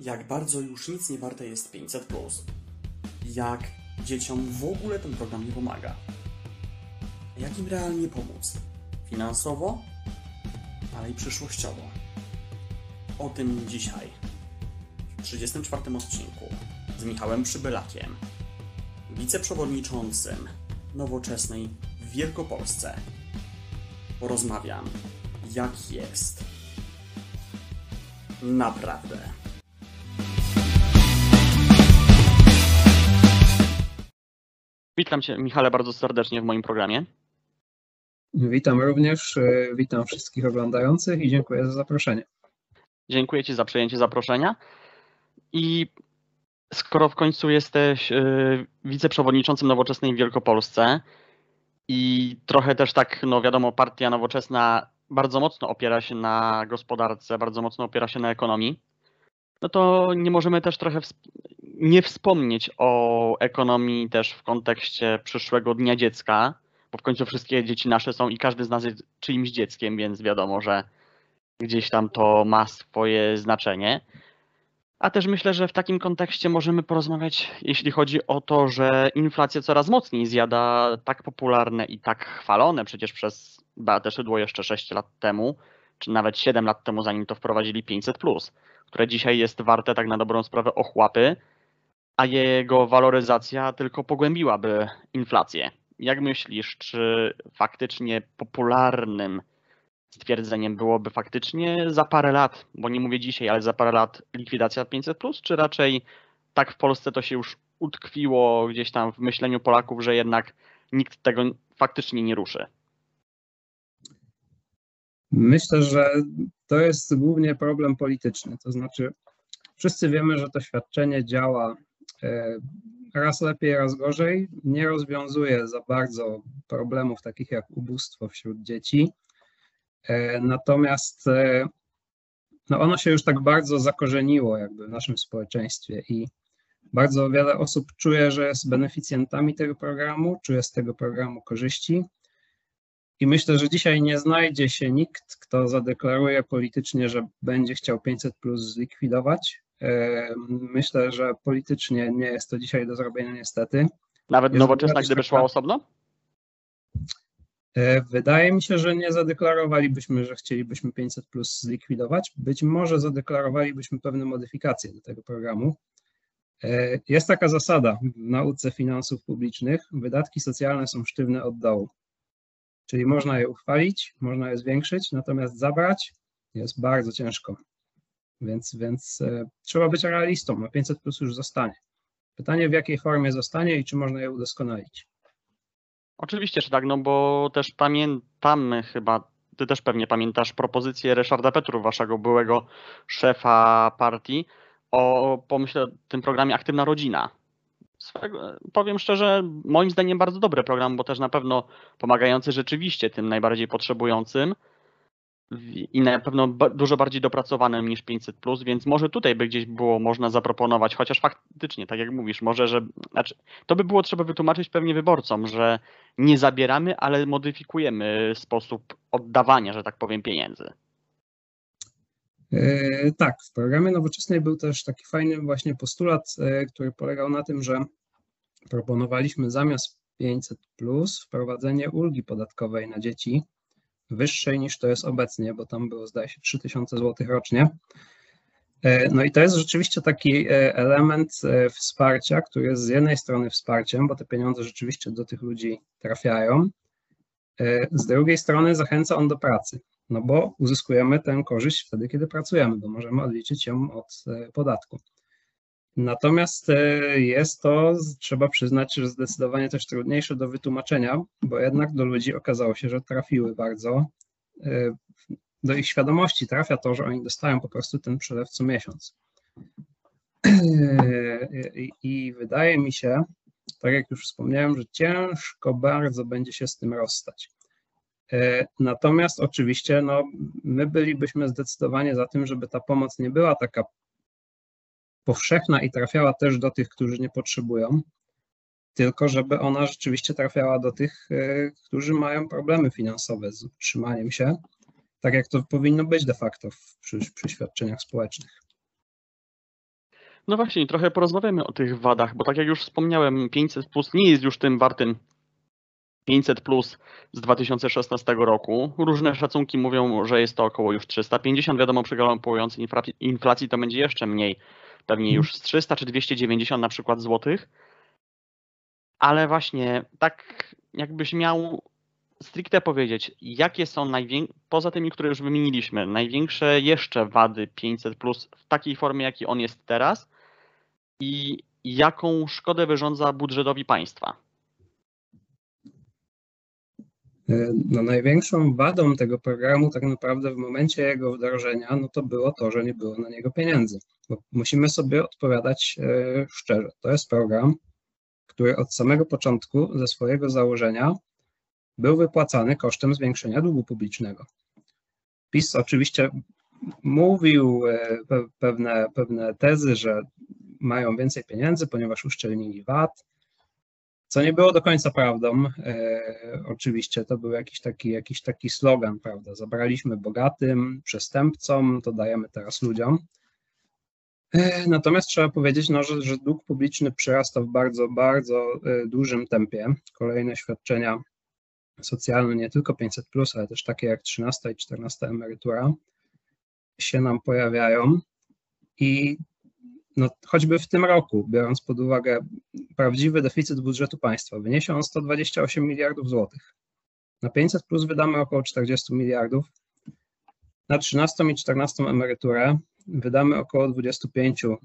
jak bardzo już nic nie warte jest 500. Jak dzieciom w ogóle ten program nie pomaga. Jak im realnie pomóc? Finansowo, ale i przyszłościowo. O tym dzisiaj. W 34 odcinku z Michałem Przybylakiem, wiceprzewodniczącym Nowoczesnej w Wielkopolsce. Porozmawiam, jak jest. Naprawdę. Witam Cię, Michale, bardzo serdecznie w moim programie. Witam również, e, witam wszystkich oglądających i dziękuję za zaproszenie. Dziękuję Ci za przyjęcie zaproszenia. I skoro w końcu jesteś e, wiceprzewodniczącym Nowoczesnej w Wielkopolsce i trochę też tak, no wiadomo, partia nowoczesna bardzo mocno opiera się na gospodarce, bardzo mocno opiera się na ekonomii, no to nie możemy też trochę nie wspomnieć o ekonomii też w kontekście przyszłego Dnia Dziecka, bo w końcu wszystkie dzieci nasze są i każdy z nas jest czyimś dzieckiem, więc wiadomo, że gdzieś tam to ma swoje znaczenie. A też myślę, że w takim kontekście możemy porozmawiać, jeśli chodzi o to, że inflacja coraz mocniej zjada tak popularne i tak chwalone przecież przez Beatę Szydło jeszcze 6 lat temu, czy nawet 7 lat temu, zanim to wprowadzili 500, które dzisiaj jest warte tak na dobrą sprawę ochłapy, a jego waloryzacja tylko pogłębiłaby inflację. Jak myślisz, czy faktycznie popularnym stwierdzeniem byłoby faktycznie za parę lat, bo nie mówię dzisiaj, ale za parę lat likwidacja 500, czy raczej tak w Polsce to się już utkwiło gdzieś tam w myśleniu Polaków, że jednak nikt tego faktycznie nie ruszy? Myślę, że to jest głównie problem polityczny. To znaczy, wszyscy wiemy, że to świadczenie działa raz lepiej, raz gorzej. Nie rozwiązuje za bardzo problemów takich jak ubóstwo wśród dzieci. E, natomiast e, no ono się już tak bardzo zakorzeniło jakby w naszym społeczeństwie i bardzo wiele osób czuje, że jest beneficjentami tego programu, czuje z tego programu korzyści. I myślę, że dzisiaj nie znajdzie się nikt, kto zadeklaruje politycznie, że będzie chciał 500 plus zlikwidować. E, myślę, że politycznie nie jest to dzisiaj do zrobienia niestety. Nawet jest nowoczesna, gdyby szła osobno? E, wydaje mi się, że nie zadeklarowalibyśmy, że chcielibyśmy 500 plus zlikwidować. Być może zadeklarowalibyśmy pewne modyfikacje do tego programu. E, jest taka zasada w nauce finansów publicznych: wydatki socjalne są sztywne od dołu. Czyli można je uchwalić, można je zwiększyć, natomiast zabrać jest bardzo ciężko. Więc, więc e, trzeba być realistą, a 500 plus już zostanie. Pytanie, w jakiej formie zostanie i czy można je udoskonalić. Oczywiście, że tak, no bo też pamiętamy chyba, ty też pewnie pamiętasz propozycję Ryszarda Petru, waszego byłego szefa partii, o pomyśle tym programie Aktywna Rodzina swego, powiem szczerze, moim zdaniem bardzo dobry program, bo też na pewno pomagający rzeczywiście tym najbardziej potrzebującym i na pewno dużo bardziej dopracowanym niż 500, więc może tutaj by gdzieś było można zaproponować, chociaż faktycznie, tak jak mówisz, może, że znaczy, to by było trzeba wytłumaczyć pewnie wyborcom, że nie zabieramy, ale modyfikujemy sposób oddawania, że tak powiem, pieniędzy. E, tak, w programie nowoczesnej był też taki fajny właśnie postulat, e, który polegał na tym, że proponowaliśmy zamiast 500 plus wprowadzenie ulgi podatkowej na dzieci wyższej niż to jest obecnie, bo tam było zdaje się 3000 zł rocznie. E, no i to jest rzeczywiście taki element wsparcia, który jest z jednej strony wsparciem, bo te pieniądze rzeczywiście do tych ludzi trafiają, z drugiej strony zachęca on do pracy no bo uzyskujemy tę korzyść wtedy, kiedy pracujemy, bo możemy odliczyć ją od e, podatku. Natomiast e, jest to, trzeba przyznać, że zdecydowanie też trudniejsze do wytłumaczenia, bo jednak do ludzi okazało się, że trafiły bardzo, e, do ich świadomości trafia to, że oni dostają po prostu ten przelew co miesiąc. I wydaje mi się, tak jak już wspomniałem, że ciężko bardzo będzie się z tym rozstać. E, natomiast oczywiście no, my bylibyśmy zdecydowanie za tym, żeby ta pomoc nie była taka powszechna i trafiała też do tych, którzy nie potrzebują, tylko żeby ona rzeczywiście trafiała do tych, e, którzy mają problemy finansowe z utrzymaniem się, tak jak to powinno być de facto przy, przy świadczeniach społecznych. No właśnie, trochę porozmawiamy o tych wadach, bo tak jak już wspomniałem, 500 plus nie jest już tym wartym 500 plus z 2016 roku. Różne szacunki mówią, że jest to około już 350. Wiadomo, przy galopującej inflacji to będzie jeszcze mniej, pewnie już z 300 czy 290 na przykład złotych. Ale właśnie tak jakbyś miał stricte powiedzieć, jakie są największe, poza tymi, które już wymieniliśmy, największe jeszcze wady 500 plus w takiej formie, jaki on jest teraz i jaką szkodę wyrządza budżetowi państwa? E, no największą wadą tego programu tak naprawdę w momencie jego wdrożenia, no to było to, że nie było na niego pieniędzy. Bo musimy sobie odpowiadać e, szczerze. To jest program, który od samego początku ze swojego założenia był wypłacany kosztem zwiększenia długu publicznego. PiS oczywiście mówił e, pewne, pewne tezy, że mają więcej pieniędzy, ponieważ uszczelnili VAT, co nie było do końca prawdą. E, oczywiście to był jakiś taki, jakiś taki slogan, prawda? Zabraliśmy bogatym, przestępcom, to dajemy teraz ludziom. E, natomiast trzeba powiedzieć, no, że, że dług publiczny przyrasta w bardzo, bardzo e, dużym tempie. Kolejne świadczenia socjalne, nie tylko 500, ale też takie jak 13 i 14 emerytura, się nam pojawiają. I no, choćby w tym roku, biorąc pod uwagę prawdziwy deficyt budżetu państwa, wyniesie on 128 miliardów złotych. Na 500 plus wydamy około 40 miliardów. Na 13 i 14 emeryturę wydamy około 25-27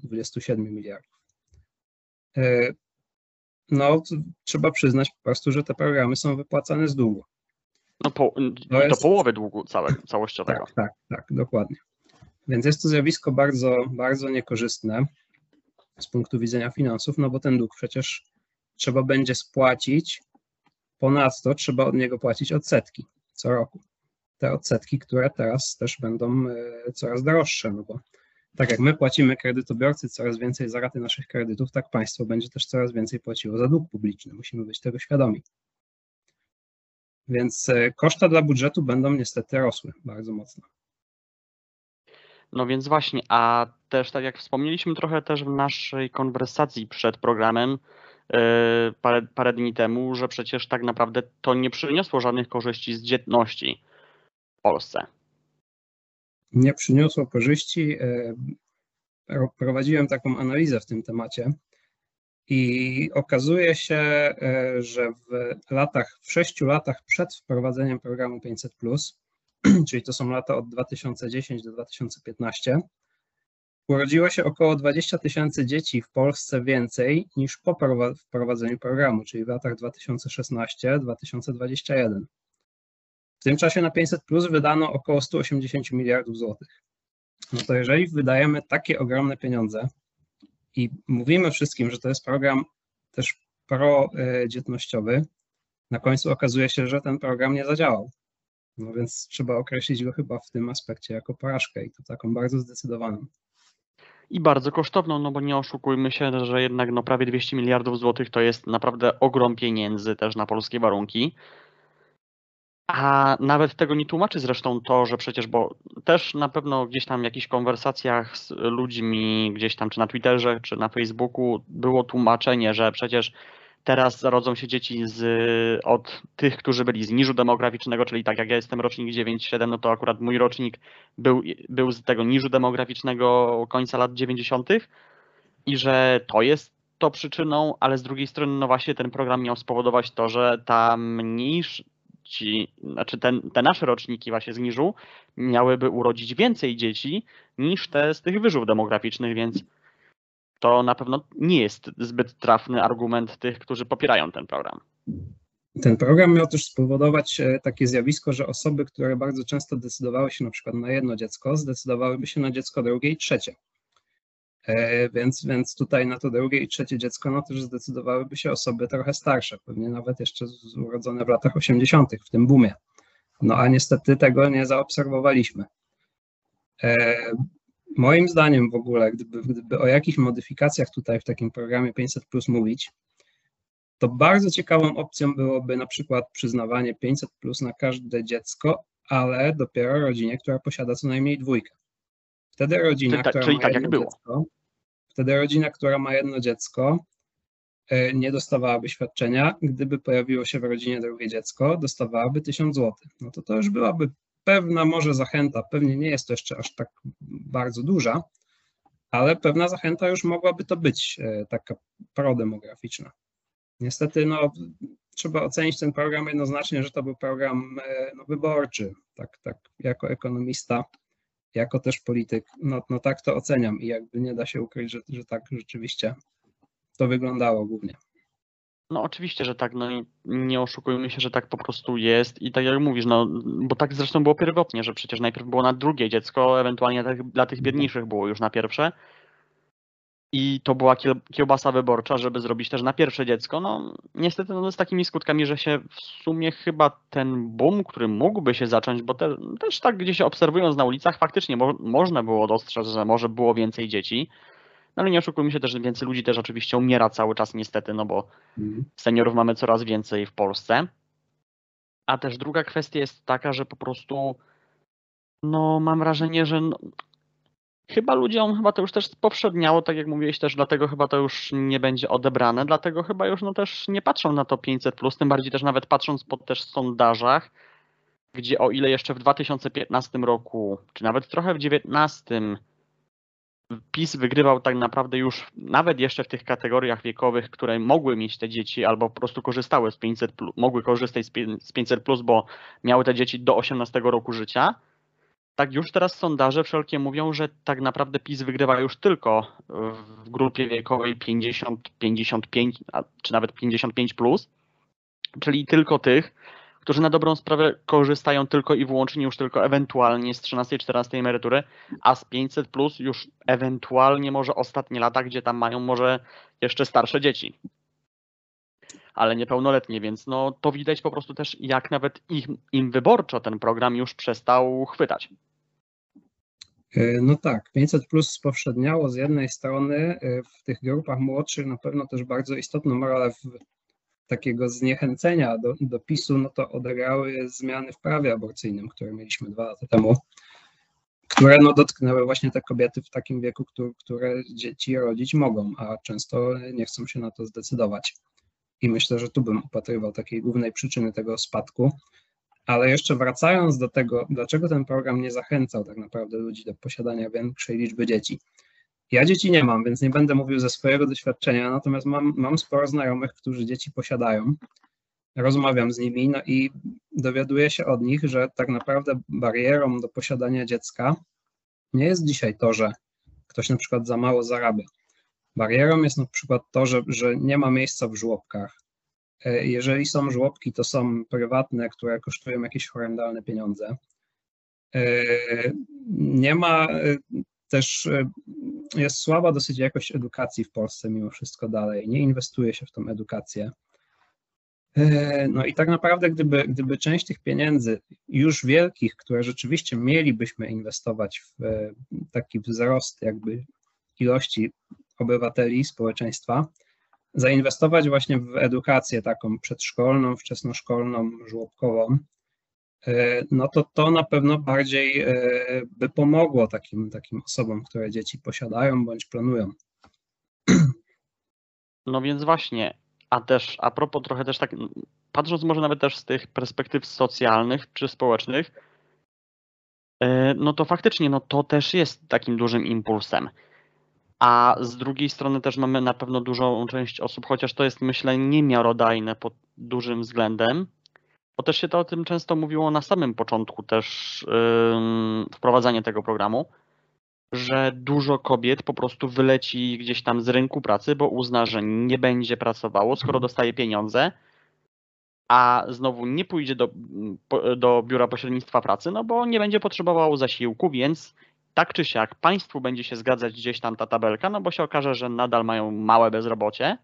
miliardów. E, no, trzeba przyznać po prostu, że te programy są wypłacane z długu. No, po, to jest... połowy długu całego, całościowego. Tak, tak, tak, dokładnie. Więc jest to zjawisko bardzo, bardzo niekorzystne z punktu widzenia finansów, no bo ten dług przecież trzeba będzie spłacić. Ponadto trzeba od niego płacić odsetki co roku. Te odsetki, które teraz też będą e, coraz droższe, no bo tak jak my płacimy kredytobiorcy coraz więcej za raty naszych kredytów, tak państwo będzie też coraz więcej płaciło za dług publiczny. Musimy być tego świadomi. Więc e, koszta dla budżetu będą niestety rosły bardzo mocno. No więc właśnie, a też tak jak wspomnieliśmy trochę też w naszej konwersacji przed programem yy, parę, parę dni temu, że przecież tak naprawdę to nie przyniosło żadnych korzyści z dzietności w Polsce. Nie przyniosło korzyści. Yy, prowadziłem taką analizę w tym temacie i okazuje się, yy, że w latach, w sześciu latach przed wprowadzeniem programu 500, czyli to są lata od 2010 do 2015, urodziło się około 20 tysięcy dzieci w Polsce więcej niż po wprowadzeniu programu, czyli w latach 2016-2021. W tym czasie na 500 plus wydano około 180 miliardów złotych. No to jeżeli wydajemy takie ogromne pieniądze i mówimy wszystkim, że to jest program też pro-dzietnościowy, na końcu okazuje się, że ten program nie zadziałał. No więc trzeba określić go chyba w tym aspekcie jako porażkę i to taką bardzo zdecydowaną. I bardzo kosztowną, no bo nie oszukujmy się, że jednak no prawie 200 miliardów złotych to jest naprawdę ogrom pieniędzy też na polskie warunki. A nawet tego nie tłumaczy zresztą to, że przecież, bo też na pewno gdzieś tam w jakichś konwersacjach z ludźmi, gdzieś tam czy na Twitterze, czy na Facebooku było tłumaczenie, że przecież Teraz zarodzą się dzieci z, od tych, którzy byli z niżu demograficznego, czyli tak jak ja jestem rocznik 9-7, no to akurat mój rocznik był, był z tego niżu demograficznego końca lat 90. i że to jest to przyczyną, ale z drugiej strony, no właśnie ten program miał spowodować to, że ta mniejszy, ci, znaczy ten, te nasze roczniki właśnie z niżu miałyby urodzić więcej dzieci niż te z tych wyżów demograficznych, więc to na pewno nie jest zbyt trafny argument tych, którzy popierają ten program. Ten program miał też spowodować e, takie zjawisko, że osoby, które bardzo często decydowały się na przykład na jedno dziecko, zdecydowałyby się na dziecko drugie i trzecie. E, więc, więc tutaj na to drugie i trzecie dziecko, no też zdecydowałyby się osoby trochę starsze, pewnie nawet jeszcze urodzone w latach 80., w tym boomie. No a niestety tego nie zaobserwowaliśmy. Moim zdaniem w ogóle, gdyby, gdyby o jakichś modyfikacjach tutaj w takim programie 500 plus mówić, to bardzo ciekawą opcją byłoby na przykład przyznawanie 500 plus na każde dziecko, ale dopiero rodzinie, która posiada co najmniej dwójkę. Wtedy rodzina, czyli, która czyli ma tak było. Dziecko, Wtedy rodzina, która ma jedno dziecko, e, nie dostawałaby świadczenia. Gdyby pojawiło się w rodzinie drugie dziecko, dostawałaby 1000 zł. No to to już byłaby pewna może zachęta, pewnie nie jest to jeszcze aż tak bardzo duża, ale pewna zachęta już mogłaby to być, e, taka prodemograficzna. Niestety, no, trzeba ocenić ten program jednoznacznie, że to był program e, no, wyborczy, tak, tak, jako ekonomista, jako też polityk, no, no tak to oceniam i jakby nie da się ukryć, że, że tak rzeczywiście to wyglądało głównie. No oczywiście, że tak, no i nie oszukujmy się, że tak po prostu jest i tak jak mówisz, no bo tak zresztą było pierwotnie, że przecież najpierw było na drugie dziecko, ewentualnie dla tych biedniejszych było już na pierwsze. I to była kiełbasa wyborcza, żeby zrobić też na pierwsze dziecko. No niestety no, z takimi skutkami, że się w sumie chyba ten boom, który mógłby się zacząć, bo te, też tak gdzieś obserwując na ulicach, faktycznie mo można było dostrzec, że może było więcej dzieci, no ale nie oszukujmy się też, że więcej ludzi też oczywiście umiera cały czas niestety, no bo mhm. seniorów mamy coraz więcej w Polsce. A też druga kwestia jest taka, że po prostu no mam wrażenie, że no, chyba ludziom chyba to już też poprzedniało, tak jak mówiłeś też, dlatego chyba to już nie będzie odebrane, dlatego chyba już no też nie patrzą na to 500+, plus, tym bardziej też nawet patrząc po też sondażach, gdzie o ile jeszcze w 2015 roku, czy nawet trochę w 2019 PiS wygrywał tak naprawdę już nawet jeszcze w tych kategoriach wiekowych, które mogły mieć te dzieci albo po prostu korzystały z 500, mogły korzystać z 500, bo miały te dzieci do 18 roku życia. Tak już teraz sondaże wszelkie mówią, że tak naprawdę PiS wygrywa już tylko w grupie wiekowej 50, 55, czy nawet 55 plus, czyli tylko tych, którzy na dobrą sprawę korzystają tylko i wyłącznie już tylko ewentualnie z 13-14 emerytury, a z 500 plus już ewentualnie może ostatnie lata, gdzie tam mają może jeszcze starsze dzieci. Ale niepełnoletnie, więc no to widać po prostu też, jak nawet ich, im wyborczo ten program już przestał chwytać. E, no tak, 500 plus spowszedniało z jednej strony e, w tych grupach młodszych na pewno też bardzo istotną rolę w takiego zniechęcenia do, do PiSu, no to odegrały zmiany w prawie aborcyjnym, które mieliśmy dwa lata temu, które no dotknęły właśnie te kobiety w takim wieku, które, które dzieci rodzić mogą, a często nie chcą się na to zdecydować. I myślę, że tu bym upatrywał takiej głównej przyczyny tego spadku. Ale jeszcze wracając do tego, dlaczego ten program nie zachęcał tak naprawdę ludzi do posiadania większej liczby dzieci. Ja dzieci nie mam, więc nie będę mówił ze swojego doświadczenia, natomiast mam, mam sporo znajomych, którzy dzieci posiadają. Rozmawiam z nimi, no i dowiaduję się od nich, że tak naprawdę barierą do posiadania dziecka nie jest dzisiaj to, że ktoś na przykład za mało zarabia. Barierą jest na przykład to, że, że nie ma miejsca w żłobkach. E, jeżeli są żłobki, to są prywatne, które kosztują jakieś horrendalne pieniądze. E, nie ma e, też jest słaba dosyć jakość edukacji w Polsce mimo wszystko dalej. Nie inwestuje się w tą edukację. E, no i tak naprawdę, gdyby, gdyby część tych pieniędzy już wielkich, które rzeczywiście mielibyśmy inwestować w e, taki wzrost jakby ilości obywateli, społeczeństwa, zainwestować właśnie w edukację taką przedszkolną, wczesnoszkolną, żłobkową, no to to na pewno bardziej e, by pomogło takim, takim osobom, które dzieci posiadają bądź planują. No więc właśnie, a też a propos trochę też tak, patrząc może nawet też z tych perspektyw socjalnych czy społecznych, e, no to faktycznie no to też jest takim dużym impulsem. A z drugiej strony też mamy na pewno dużą część osób, chociaż to jest myślę niemiarodajne pod dużym względem, bo też się to o tym często mówiło na samym początku też yy, wprowadzania tego programu, że dużo kobiet po prostu wyleci gdzieś tam z rynku pracy, bo uzna, że nie będzie pracowało, skoro mhm. dostaje pieniądze, a znowu nie pójdzie do, do biura pośrednictwa pracy, no bo nie będzie potrzebował zasiłku, więc tak czy siak państwu będzie się zgadzać gdzieś tam ta tabelka, no bo się okaże, że nadal mają małe bezrobocie,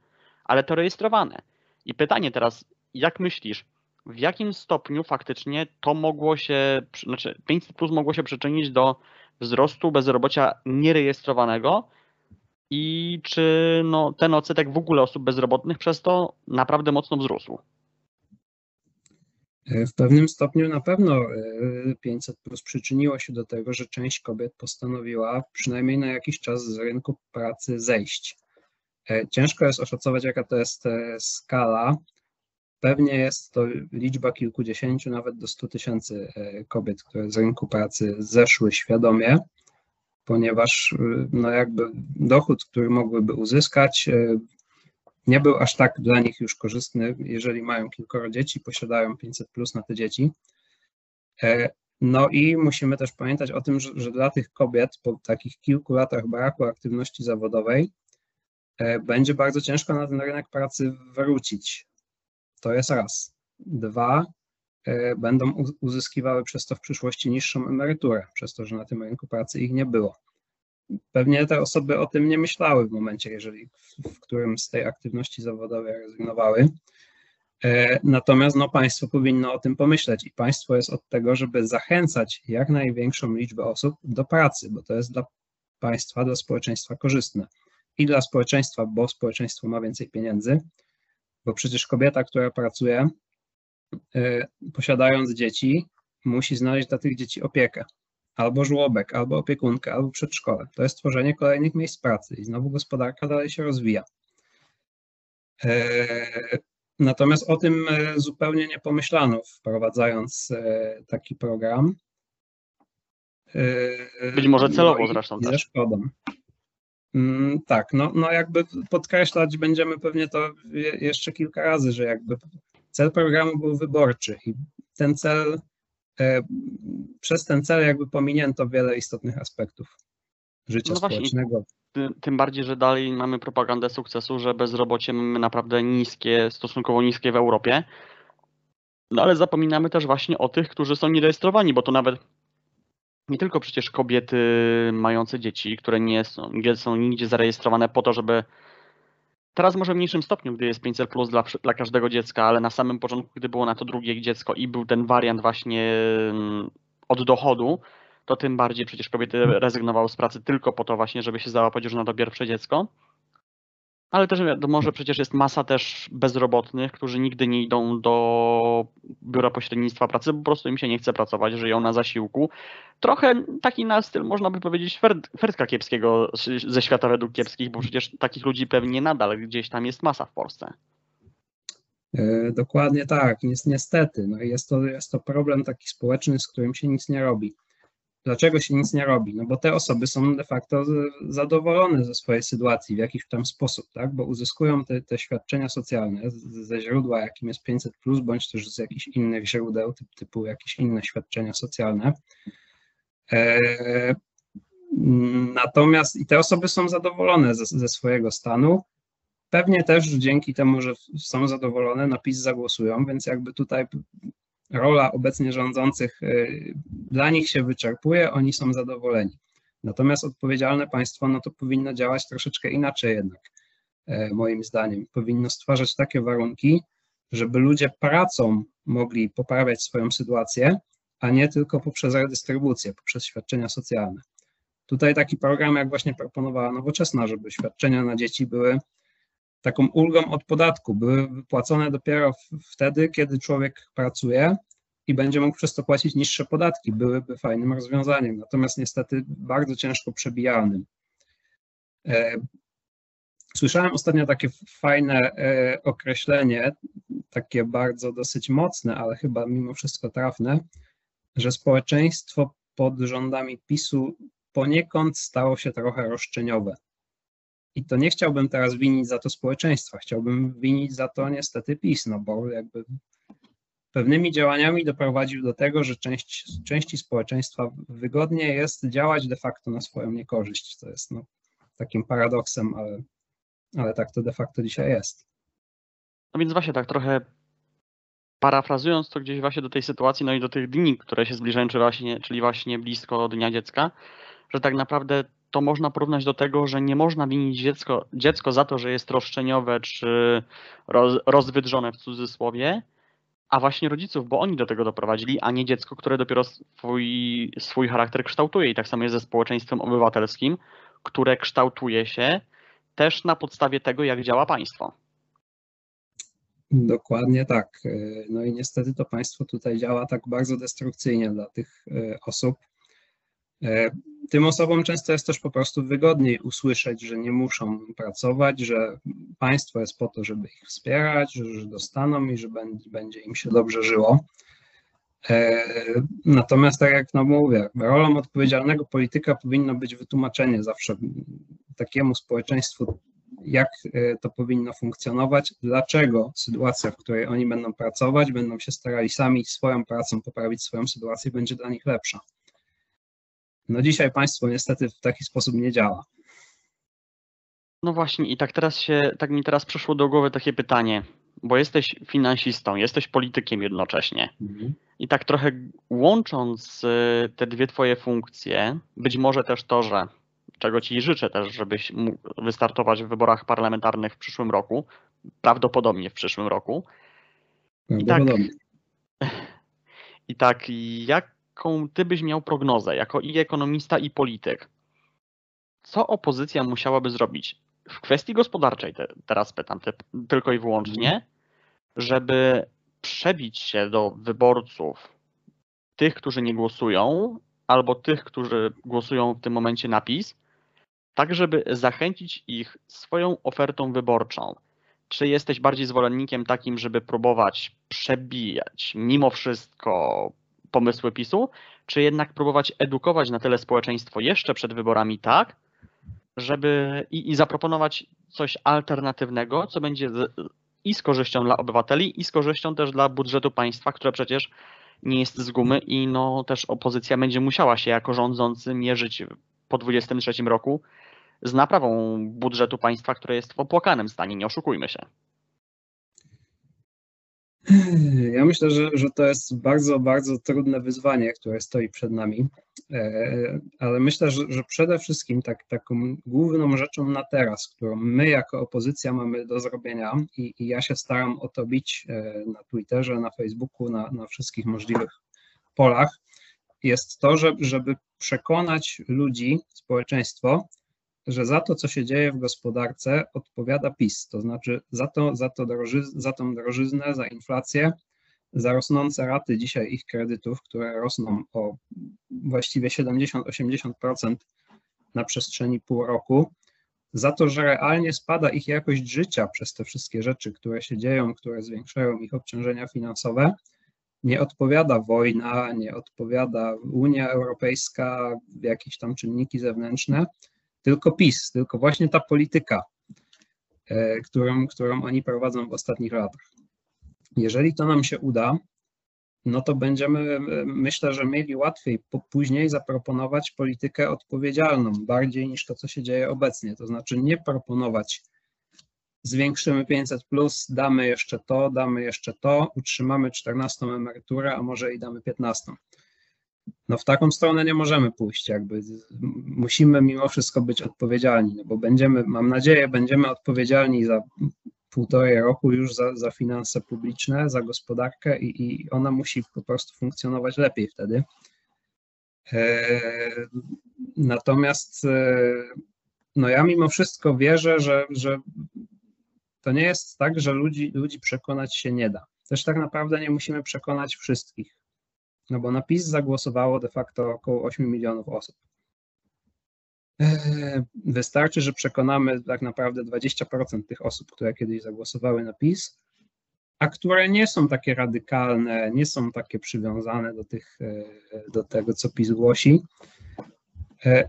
ale to rejestrowane. I pytanie teraz, jak myślisz, w jakim stopniu faktycznie to mogło się, znaczy 500 plus mogło się przyczynić do wzrostu bezrobocia nierejestrowanego i czy no, ten odsetek w ogóle osób bezrobotnych przez to naprawdę mocno wzrósł? E, W pewnym stopniu na pewno e, 500 plus przyczyniło się do tego, że część kobiet postanowiła przynajmniej na jakiś czas z rynku pracy zejść. E, Ciężko jest oszacować, jaka to jest e, skala. Pewnie jest to liczba kilkudziesięciu, nawet do 100 tysięcy e, kobiet, które z rynku pracy zeszły świadomie, ponieważ e, no jakby dochód, który mogłyby uzyskać, e, nie był aż tak dla nich już korzystny, jeżeli mają kilkoro dzieci, posiadają 500 plus na te dzieci. No i musimy też pamiętać o tym, że, że dla tych kobiet po takich kilku latach braku aktywności zawodowej będzie bardzo ciężko na ten rynek pracy wrócić. To jest raz. Dwa, e, będą uzyskiwały przez to w przyszłości niższą emeryturę, przez to, że na tym rynku pracy ich nie było. Pewnie te osoby o tym nie myślały w momencie, jeżeli w, w którym z tej aktywności zawodowej rezygnowały. E, Natomiast no, państwo powinno o tym pomyśleć i państwo jest od tego, żeby zachęcać jak największą liczbę osób do pracy, bo to jest dla państwa, dla społeczeństwa korzystne. I dla społeczeństwa, bo społeczeństwo ma więcej pieniędzy, bo przecież kobieta, która pracuje, e, posiadając dzieci, musi znaleźć dla tych dzieci opiekę. Albo żłobek, albo opiekunkę, albo przedszkole. To jest tworzenie kolejnych miejsc pracy i znowu gospodarka dalej się rozwija. E, Natomiast o tym e, zupełnie nie pomyślano, wprowadzając taki program. Być może celowo no i- zresztą i ze też. szkodą. Mm, Tak, no, no jakby podkreślać będziemy pewnie to je- jeszcze kilka razy, że jakby cel programu był wyborczy i ten cel, e, przez ten cel jakby pominięto wiele istotnych aspektów życia No społecznego. Ty- Tym bardziej, że dalej mamy propagandę sukcesu, że bezrobocie mamy naprawdę niskie, stosunkowo niskie w Europie. No ale zapominamy też właśnie o tych, którzy są nierejestrowani, bo to nawet nie tylko przecież kobiety mające dzieci, które nie są, nie są nigdzie zarejestrowane po to, żeby. Teraz może w mniejszym stopniu, gdy jest 500 plus dla, dla każdego dziecka, ale na samym początku, gdy było na to drugie dziecko i był ten wariant właśnie mm, od dochodu, to tym bardziej przecież kobiety rezygnowały z pracy tylko po to właśnie, żeby się załapać już na to pierwsze dziecko. Ale też wiadomo, że przecież jest masa też bezrobotnych, którzy nigdy nie idą do biura pośrednictwa pracy, bo po prostu im się nie chce pracować, żyją na zasiłku. Trochę taki na styl, można by powiedzieć, Ferd, Ferdka Kiepskiego ze świata według kiepskich, bo przecież takich ludzi pewnie nadal gdzieś tam jest masa w Polsce. E, Dokładnie tak, niestety. No jest to, jest to problem taki społeczny, z którym się nic nie robi. Dlaczego się nic nie robi? No bo te osoby są de facto zadowolone ze swojej sytuacji w jakiś tam sposób, tak? Bo uzyskują te, te świadczenia socjalne ze źródła, jakim jest 500, bądź też z jakichś innych źródeł, typ, typu jakieś inne świadczenia socjalne. E, Natomiast i te osoby są zadowolone ze, ze swojego stanu. Pewnie też dzięki temu, że są zadowolone, na PiS zagłosują, więc jakby tutaj rola obecnie rządzących y, dla nich się wyczerpuje, oni są zadowoleni. Natomiast odpowiedzialne państwo no to powinno działać troszeczkę inaczej jednak, e, moim zdaniem. Powinno stwarzać takie warunki, żeby ludzie pracą mogli poprawiać swoją sytuację, a nie tylko poprzez redystrybucję, poprzez świadczenia socjalne. Tutaj taki program, jak właśnie proponowała Nowoczesna, żeby świadczenia na dzieci były taką ulgą od podatku, były wypłacone dopiero wtedy, kiedy człowiek pracuje i będzie mógł przez to płacić niższe podatki, byłyby fajnym rozwiązaniem, natomiast niestety bardzo ciężko przebijalnym. E, Słyszałem ostatnio takie fajne e, określenie, takie bardzo dosyć mocne, ale chyba mimo wszystko trafne, że społeczeństwo pod rządami PiSu poniekąd stało się trochę roszczeniowe. I to nie chciałbym teraz winić za to społeczeństwa, chciałbym winić za to niestety PiS, no bo jakby pewnymi działaniami doprowadził do tego, że część, części społeczeństwa wygodnie jest działać de facto na swoją niekorzyść, co jest no, takim paradoksem, ale, ale tak to de facto dzisiaj jest. No więc właśnie tak trochę parafrazując to gdzieś właśnie do tej sytuacji, no i do tych dni, które się zbliżają, czyli właśnie, czyli właśnie blisko Dnia Dziecka, że tak naprawdę to można porównać do tego, że nie można winić dziecko, dziecko za to, że jest roszczeniowe czy roz, rozwydrzone w cudzysłowie, a właśnie rodziców, bo oni do tego doprowadzili, a nie dziecko, które dopiero swój, swój charakter kształtuje. I tak samo jest ze społeczeństwem obywatelskim, które kształtuje się też na podstawie tego, jak działa państwo. Dokładnie tak. No i niestety to państwo tutaj działa tak bardzo destrukcyjnie dla tych osób. Tym osobom często jest też po prostu wygodniej usłyszeć, że nie muszą pracować, że państwo jest po to, żeby ich wspierać, że dostaną i że będzie im się dobrze żyło. E, natomiast, tak jak no mówię, rolą odpowiedzialnego polityka powinno być wytłumaczenie zawsze takiemu społeczeństwu, jak e, to powinno funkcjonować, dlaczego sytuacja, w której oni będą pracować, będą się starali sami swoją pracą poprawić swoją sytuację, będzie dla nich lepsza. No dzisiaj państwo niestety w taki sposób nie działa. No właśnie, i tak teraz się, tak mi teraz przyszło do głowy takie pytanie, bo jesteś finansistą, jesteś politykiem jednocześnie. Mhm. I tak trochę łącząc y, te dwie twoje funkcje, być może też to, że czego ci życzę też, żebyś mógł wystartować w wyborach parlamentarnych w przyszłym roku, prawdopodobnie w przyszłym roku. I tak, I tak, jaką ty byś miał prognozę jako i ekonomista, i polityk? Co opozycja musiałaby zrobić w kwestii gospodarczej, te, teraz pytam te, tylko i wyłącznie, mhm. żeby przebić się do wyborców, tych, którzy nie głosują, albo tych, którzy głosują w tym momencie na PiS, tak żeby zachęcić ich swoją ofertą wyborczą. Czy jesteś bardziej zwolennikiem takim, żeby próbować przebijać mimo wszystko pomysły PiSu, czy jednak próbować edukować na tyle społeczeństwo jeszcze przed wyborami tak, żeby i, i zaproponować coś alternatywnego, co będzie z, i z korzyścią dla obywateli, i z korzyścią też dla budżetu państwa, które przecież nie jest z gumy i no też opozycja będzie musiała się jako rządzący mierzyć po 2023 roku z naprawą budżetu państwa, które jest w opłakanym stanie, nie oszukujmy się. Ja myślę, że, że to jest bardzo, bardzo trudne wyzwanie, które stoi przed nami, e, ale myślę, że, że przede wszystkim tak, taką główną rzeczą na teraz, którą my jako opozycja mamy do zrobienia i, i ja się staram o to bić e, na Twitterze, na Facebooku, na, na wszystkich możliwych polach, jest to, żeby, żeby przekonać ludzi, społeczeństwo, że za to, co się dzieje w gospodarce, odpowiada PiS, to znaczy za, to, za, to droży, za tą drożyznę, za inflację, za rosnące raty dzisiaj ich kredytów, które rosną o właściwie 70-80% na przestrzeni pół roku, za to, że realnie spada ich jakość życia przez te wszystkie rzeczy, które się dzieją, które zwiększają ich obciążenia finansowe, nie odpowiada wojna, nie odpowiada Unia Europejska, jakieś tam czynniki zewnętrzne, tylko PiS, tylko właśnie ta polityka, e, którą, którą oni prowadzą w ostatnich latach. Jeżeli to nam się uda, no to będziemy, myślę, że mieli łatwiej później zaproponować politykę odpowiedzialną, bardziej niż to, co się dzieje obecnie. To znaczy nie proponować zwiększymy 500, plus, damy jeszcze to, damy jeszcze to, utrzymamy 14 emeryturę, a może i damy 15 no w taką stronę nie możemy pójść, jakby musimy mimo wszystko być odpowiedzialni, no bo będziemy, mam nadzieję, będziemy odpowiedzialni za półtorej roku już za, za finanse publiczne, za gospodarkę i, i ona musi po prostu funkcjonować lepiej wtedy. E, natomiast e, no ja mimo wszystko wierzę, że, że to nie jest tak, że ludzi, ludzi przekonać się nie da. Też tak naprawdę nie musimy przekonać wszystkich. No bo na PiS zagłosowało de facto około 8 milionów osób. Eee, wystarczy, że przekonamy tak naprawdę 20% tych osób, które kiedyś zagłosowały na PiS, a które nie są takie radykalne, nie są takie przywiązane do, tych, e, do tego, co PiS głosi, e,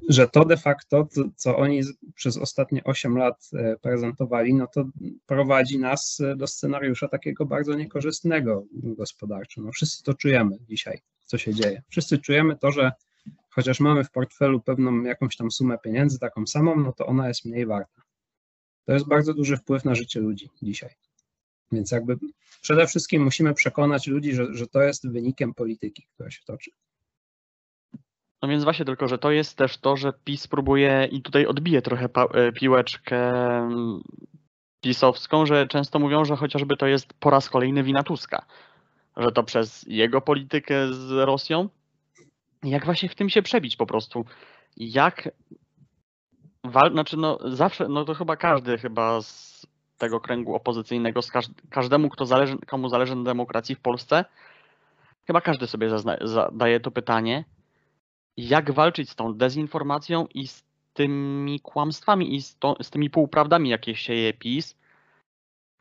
że to de facto, co oni przez ostatnie 8 lat e, prezentowali, no to prowadzi nas do scenariusza takiego bardzo niekorzystnego gospodarczo. No wszyscy to czujemy dzisiaj co się dzieje. Wszyscy czujemy to, że chociaż mamy w portfelu pewną jakąś tam sumę pieniędzy, taką samą, no to ona jest mniej warta. To jest bardzo duży wpływ na życie ludzi dzisiaj. Więc jakby przede wszystkim musimy przekonać ludzi, że, że to jest wynikiem polityki, która się toczy. No więc właśnie tylko, że to jest też to, że PiS próbuje i tutaj odbije trochę e, piłeczkę mm, pisowską, że często mówią, że chociażby to jest po raz kolejny wina Tuska że to przez jego politykę z Rosją. Jak właśnie w tym się przebić po prostu? Jak wal... znaczy no zawsze, no to chyba każdy chyba z tego kręgu opozycyjnego, z każdemu, kto zależy, komu zależy na demokracji w Polsce, chyba każdy sobie zadaje to pytanie, jak walczyć z tą dezinformacją i z tymi kłamstwami i z, to, z tymi półprawdami, jakie sieje PiS,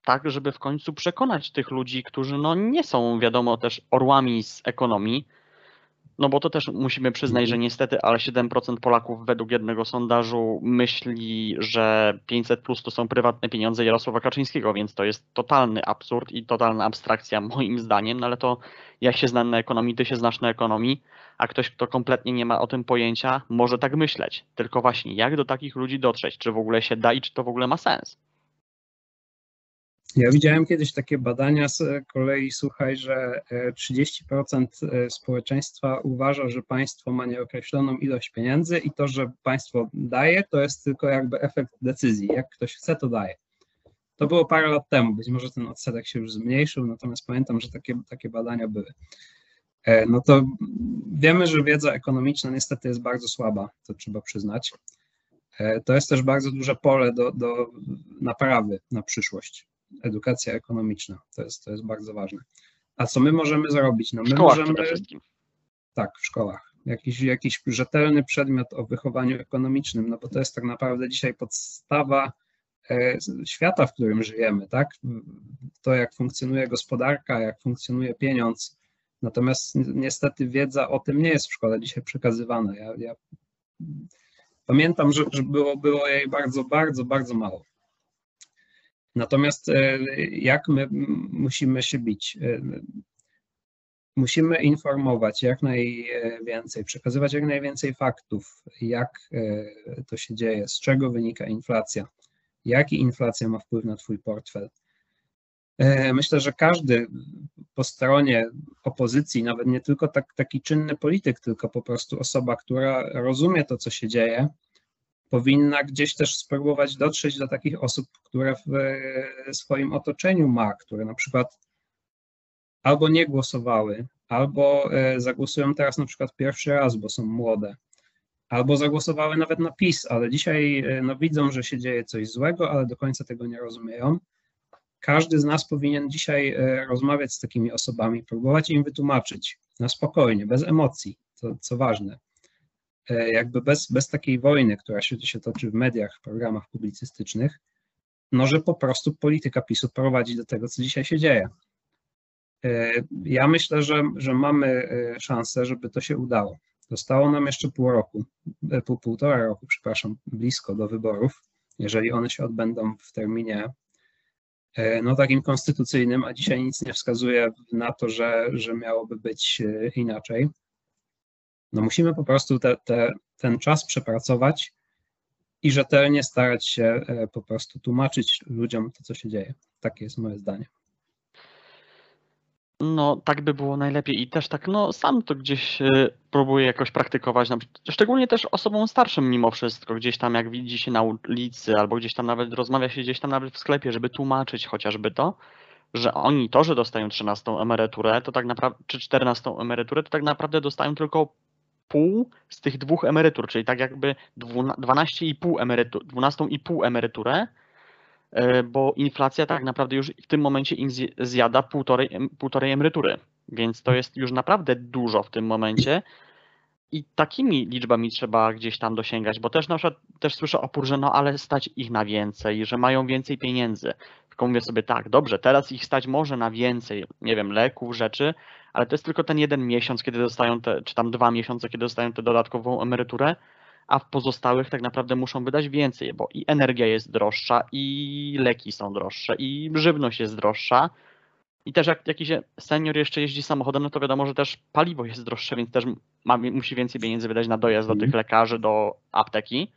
tak, żeby w końcu przekonać tych ludzi, którzy no nie są, wiadomo, też orłami z ekonomii, no bo to też musimy przyznać, że mhm. niestety, ale 7% Polaków według jednego sondażu myśli, że 500 plus to są prywatne pieniądze Jarosława Kaczyńskiego, więc to jest totalny absurd i totalna abstrakcja moim zdaniem, no ale to ja się znam na ekonomii, ty się znasz na ekonomii, a ktoś, kto kompletnie nie ma o tym pojęcia, może tak myśleć. Tylko właśnie, jak do takich ludzi dotrzeć? Czy w ogóle się da i czy to w ogóle ma sens? Ja widziałem kiedyś takie badania z kolei, słuchaj, że 30% e, e, społeczeństwa uważa, że państwo ma nieokreśloną ilość pieniędzy i to, że państwo daje, to jest tylko jakby efekt decyzji. Jak ktoś chce, to daje. To było parę lat temu, być może ten odsetek się już zmniejszył, natomiast pamiętam, że takie, takie badania były. E, no to wiemy, że wiedza ekonomiczna niestety jest bardzo słaba, to trzeba przyznać. To jest też bardzo duże pole do, do naprawy na przyszłość edukacja ekonomiczna. To jest, to jest bardzo ważne. A co my możemy zrobić? No my możemy. Tak, w szkołach. Jakiś, jakiś rzetelny przedmiot o wychowaniu ekonomicznym, no bo to jest tak naprawdę dzisiaj podstawa e, świata, w którym żyjemy, tak? To, jak funkcjonuje gospodarka, jak funkcjonuje pieniądz. Natomiast niestety wiedza o tym nie jest w szkole dzisiaj przekazywana. Ja, ja pamiętam, że, że było, było jej bardzo, bardzo, bardzo mało. Natomiast e, jak my musimy się bić? E, musimy informować jak najwięcej, przekazywać jak najwięcej faktów, jak e, to się dzieje, z czego wynika inflacja, jaki inflacja ma wpływ na Twój portfel. Myślę, że każdy po stronie opozycji, nawet nie tylko tak, taki czynny polityk, tylko po prostu osoba, która rozumie to, co się dzieje, powinna gdzieś też spróbować dotrzeć do takich osób, które w e, swoim otoczeniu ma, które na przykład albo nie głosowały, albo e, zagłosują teraz na przykład pierwszy raz, bo są młode, albo zagłosowały nawet na PiS, ale dzisiaj e, no, widzą, że się dzieje coś złego, ale do końca tego nie rozumieją. Każdy z nas powinien dzisiaj rozmawiać z takimi osobami, próbować im wytłumaczyć na spokojnie, bez emocji, to co ważne, jakby bez, bez takiej wojny, która się, się toczy w mediach, w programach publicystycznych, no że po prostu polityka PiSu prowadzi do tego, co dzisiaj się dzieje. E, ja myślę, że, że mamy e, szansę, żeby to się udało. Zostało nam jeszcze pół roku, pół, półtora roku, przepraszam, blisko do wyborów, jeżeli one się odbędą w terminie no takim konstytucyjnym, a dzisiaj nic nie wskazuje na to, że, że miałoby być inaczej. No musimy po prostu te, te, ten czas przepracować i rzetelnie starać się e, po prostu tłumaczyć ludziom to, co się dzieje. Takie jest moje zdanie. No, tak by było najlepiej i też tak, no sam to gdzieś e, próbuję jakoś praktykować, szczególnie też osobom starszym mimo wszystko, gdzieś tam jak widzi się na ulicy albo gdzieś tam nawet rozmawia się gdzieś tam nawet w sklepie, żeby tłumaczyć chociażby to, że oni to, że dostają 13 emeryturę, to tak naprawdę, czy 14 emeryturę, to tak naprawdę dostają tylko pół z tych dwóch emerytur, czyli tak jakby 12,5 emerytur, 12,5 emeryturę, e, bo inflacja tak naprawdę już w tym momencie im zjada półtorej, półtorej emerytury, więc to jest już naprawdę dużo w tym momencie i takimi liczbami trzeba gdzieś tam dosięgać, bo też na przykład też słyszę opór, że no ale stać ich na więcej, że mają więcej pieniędzy. Tylko mówię sobie tak, dobrze, teraz ich stać może na więcej, nie wiem, leków, rzeczy, ale to jest tylko ten jeden miesiąc, kiedy dostają te, czy tam dwa miesiące, kiedy dostają tę dodatkową emeryturę, a w pozostałych tak naprawdę muszą wydać więcej, bo i energia jest droższa, i leki są droższe, i żywność jest droższa. I też jak jakiś senior jeszcze jeździ samochodem, no to wiadomo, że też paliwo jest droższe, więc też ma, musi więcej pieniędzy wydać na dojazd do tych mhm. lekarzy, do apteki.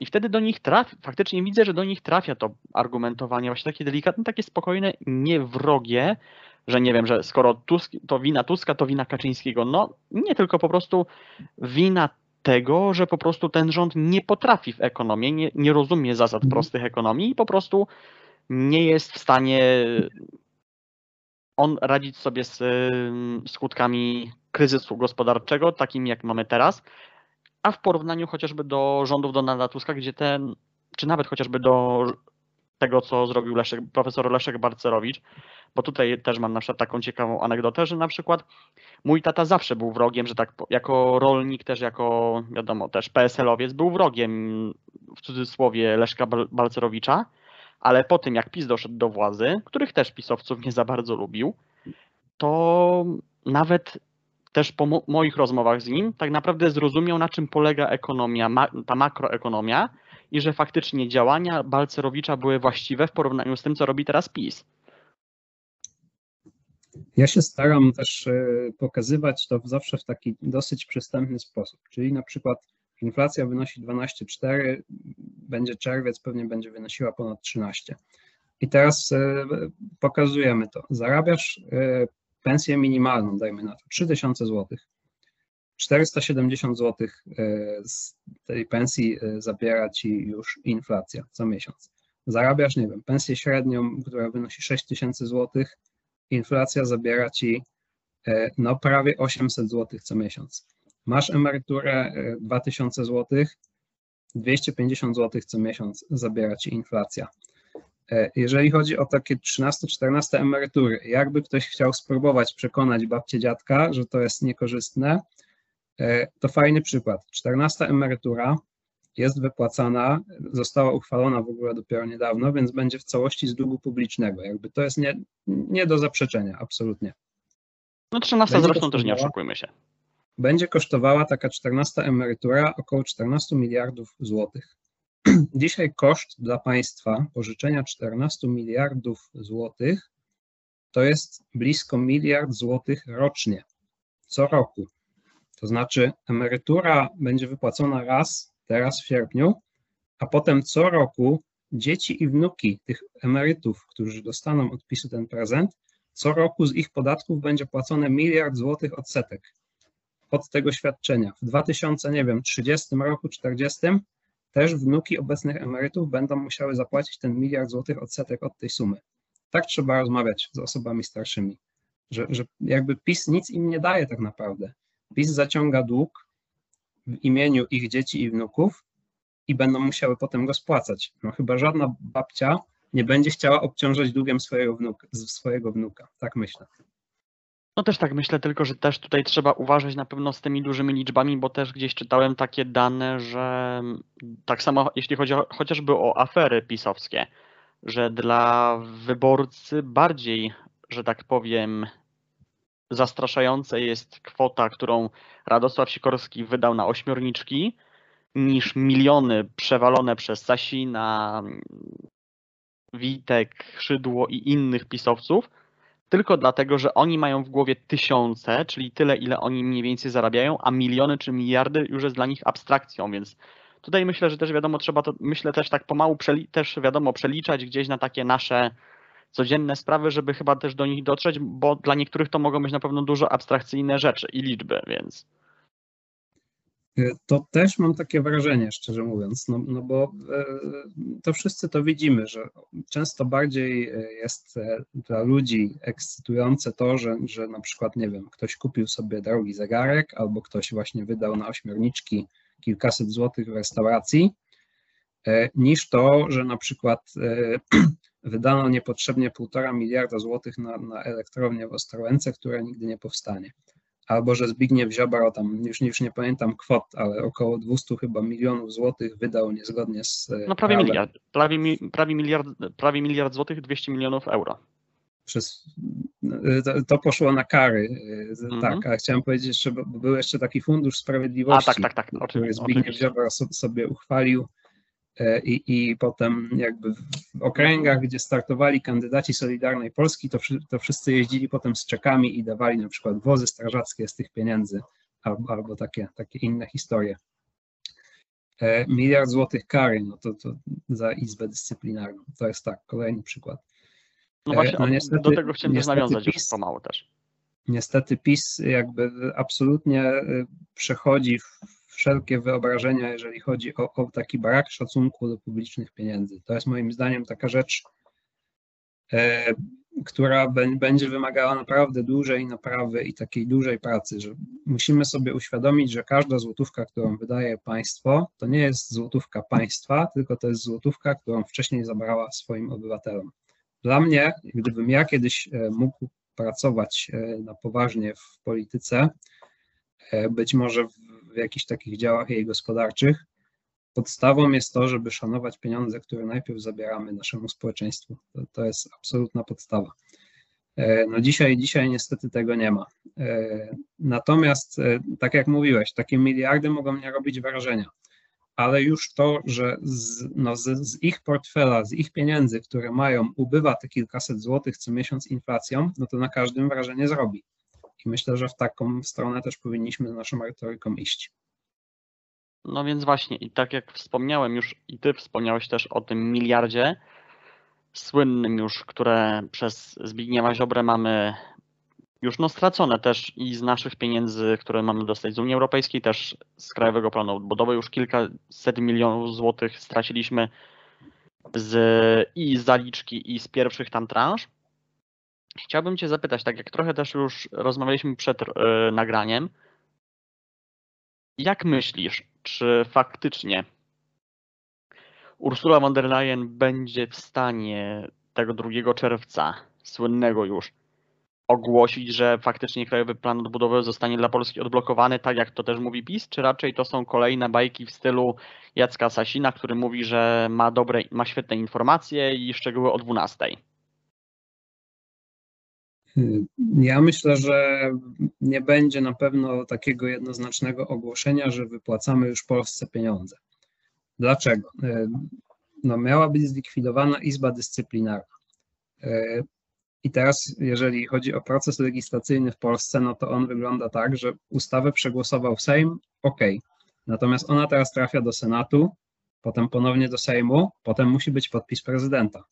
I wtedy do nich trafia, faktycznie widzę, że do nich trafia to argumentowanie właśnie takie delikatne, takie spokojne, niewrogie, że nie wiem, że skoro Tusk, to wina Tuska, to wina Kaczyńskiego. No nie, tylko po prostu wina tego, że po prostu ten rząd nie potrafi w ekonomii, nie, nie rozumie zasad mhm. prostych ekonomii i po prostu nie jest w stanie on radzić sobie z skutkami kryzysu gospodarczego, takim jak mamy teraz, a w porównaniu chociażby do rządów Donalda Tuska, gdzie ten, czy nawet chociażby do tego, co zrobił Leszek, profesor Leszek Barcerowicz, bo tutaj też mam na przykład taką ciekawą anegdotę, że na przykład mój tata zawsze był wrogiem, że tak jako rolnik, też jako, wiadomo, też PSL-owiec, był wrogiem w cudzysłowie Leszka Balcerowicza, ale po tym jak PiS doszedł do władzy, których też pisowców nie za bardzo lubił, to nawet też po mo moich rozmowach z nim tak naprawdę zrozumiał, na czym polega ekonomia, ma ta makroekonomia i że faktycznie działania Balcerowicza były właściwe w porównaniu z tym, co robi teraz PiS. Ja się staram też e, pokazywać to zawsze w taki dosyć przystępny sposób, czyli na przykład inflacja wynosi 12,4, będzie czerwiec, pewnie będzie wynosiła ponad 13. I teraz e, pokazujemy to. Zarabiasz e, pensję minimalną, dajmy na to, 3000 zł. 470 zł z tej pensji zabiera ci już inflacja co miesiąc. Zarabiasz, nie wiem, pensję średnią, która wynosi 6000 zł, inflacja zabiera ci e, no prawie 800 zł co miesiąc. Masz emeryturę 2000 zł, 250 zł co miesiąc zabiera ci inflacja. E, jeżeli chodzi o takie 13-14 emerytury, jakby ktoś chciał spróbować przekonać babcię dziadka, że to jest niekorzystne, e, to fajny przykład. 14 emerytura jest wypłacana, została uchwalona w ogóle dopiero niedawno, więc będzie w całości z długu publicznego. Jakby to jest nie, nie do zaprzeczenia, absolutnie. No 13 będzie zresztą też nie oszukujmy się. Będzie kosztowała taka 14 emerytura około 14 miliardów złotych. Dzisiaj koszt dla państwa pożyczenia 14 miliardów złotych to jest blisko miliard złotych rocznie, co roku. To znaczy emerytura będzie wypłacona raz teraz w sierpniu, a potem co roku dzieci i wnuki tych emerytów, którzy dostaną od PiSu ten prezent, co roku z ich podatków będzie płacone miliard złotych odsetek od tego świadczenia. W 2000, nie wiem, 30 roku, 40 też wnuki obecnych emerytów będą musiały zapłacić ten miliard złotych odsetek od tej sumy. Tak trzeba rozmawiać z osobami starszymi, że, że jakby PiS nic im nie daje tak naprawdę. PiS zaciąga dług, w imieniu ich dzieci i wnuków i będą musiały potem go spłacać. No chyba żadna babcia nie będzie chciała obciążać długiem swojego swojego wnuka. Tak myślę. No też tak myślę, tylko że też tutaj trzeba uważać na pewno z tymi dużymi liczbami, bo też gdzieś czytałem takie dane, że tak samo jeśli chodzi o, chociażby o afery pisowskie, że dla wyborcy bardziej, że tak powiem, zastraszająca jest kwota, którą Radosław Sikorski wydał na ośmiorniczki, niż miliony przewalone przez Sasina, Witek, Szydło i innych pisowców, tylko dlatego, że oni mają w głowie tysiące, czyli tyle, ile oni mniej więcej zarabiają, a miliony czy miliardy już jest dla nich abstrakcją, więc tutaj myślę, że też wiadomo, trzeba to, myślę też tak pomału, też wiadomo, przeliczać gdzieś na takie nasze codzienne sprawy, żeby chyba też do nich dotrzeć, bo dla niektórych to mogą być na pewno dużo abstrakcyjne rzeczy i liczby, więc. To też mam takie wrażenie, szczerze mówiąc, no, no bo e, to wszyscy to widzimy, że często bardziej e, jest e, dla ludzi ekscytujące to, że, że na przykład, nie wiem, ktoś kupił sobie drogi zegarek albo ktoś właśnie wydał na ośmiorniczki kilkaset złotych w restauracji, niż to, że na przykład wydano niepotrzebnie półtora miliarda złotych na, na elektrownię w Ostrołęce, która nigdy nie powstanie. Albo że Zbigniew Ziobro, tam już, już nie pamiętam kwot, ale około 200 chyba milionów złotych wydał niezgodnie z. E, no prawie prawem. miliard, prawie, prawie, miliard, prawie miliard złotych, 200 milionów euro. Przez, e, to poszło na kary, mm -hmm. tak, a chciałem powiedzieć, że był jeszcze taki fundusz sprawiedliwości, a, tak, tak, tak, który oczywiście, Zbigniew Ziobro sobie uchwalił, E, i, i potem jakby w okręgach, gdzie startowali kandydaci Solidarnej Polski, to, to wszyscy jeździli potem z czekami i dawali na przykład wozy strażackie z tych pieniędzy albo, albo takie, takie inne historie. E, miliard złotych kary, no to, to za Izbę Dyscyplinarną. To jest tak, kolejny przykład. No właśnie, no niestety, do tego chciałem też nawiązać PiS, już pomału też. Niestety PiS jakby absolutnie e, przechodzi w wszelkie wyobrażenia, jeżeli chodzi o, o taki brak szacunku do publicznych pieniędzy. To jest moim zdaniem taka rzecz, e, która będzie wymagała naprawdę dużej naprawy i takiej dużej pracy, że musimy sobie uświadomić, że każda złotówka, którą wydaje państwo, to nie jest złotówka państwa, tylko to jest złotówka, którą wcześniej zabrała swoim obywatelom. Dla mnie, gdybym ja kiedyś e, mógł pracować e, na poważnie w polityce, e, być może w jakichś takich działach jej gospodarczych, podstawą jest to, żeby szanować pieniądze, które najpierw zabieramy naszemu społeczeństwu. To, to jest absolutna podstawa. E, no dzisiaj, dzisiaj niestety tego nie ma. E, natomiast, e, tak jak mówiłeś, takie miliardy mogą nie robić wrażenia, ale już to, że z, no z, z, ich portfela, z ich pieniędzy, które mają, ubywa te kilkaset złotych co miesiąc inflacją, no to na każdym wrażenie zrobi. I myślę, że w taką stronę też powinniśmy z naszą retoryką iść. No więc właśnie, i tak jak wspomniałem już, i ty wspomniałeś też o tym miliardzie słynnym już, które przez Zbigniewa Ziobrę mamy już no stracone też i z naszych pieniędzy, które mamy dostać z Unii Europejskiej, też z Krajowego Planu Odbudowy już kilkaset milionów złotych straciliśmy z, i z zaliczki, i z pierwszych tam transz. Chciałbym Cię zapytać, tak jak trochę też już rozmawialiśmy przed y, nagraniem, jak myślisz, czy faktycznie Ursula von der Leyen będzie w stanie tego 2 czerwca, słynnego już, ogłosić, że faktycznie Krajowy Plan Odbudowy zostanie dla Polski odblokowany, tak jak to też mówi PiS, czy raczej to są kolejne bajki w stylu Jacka Sasina, który mówi, że ma dobre, ma świetne informacje i szczegóły o 12? Ja myślę, że nie będzie na pewno takiego jednoznacznego ogłoszenia, że wypłacamy już Polsce pieniądze. Dlaczego? E, no, miała być zlikwidowana Izba Dyscyplinarna. E, I teraz, jeżeli chodzi o proces legislacyjny w Polsce, no to on wygląda tak, że ustawę przegłosował Sejm, ok. Natomiast ona teraz trafia do Senatu, potem ponownie do Sejmu, potem musi być podpis prezydenta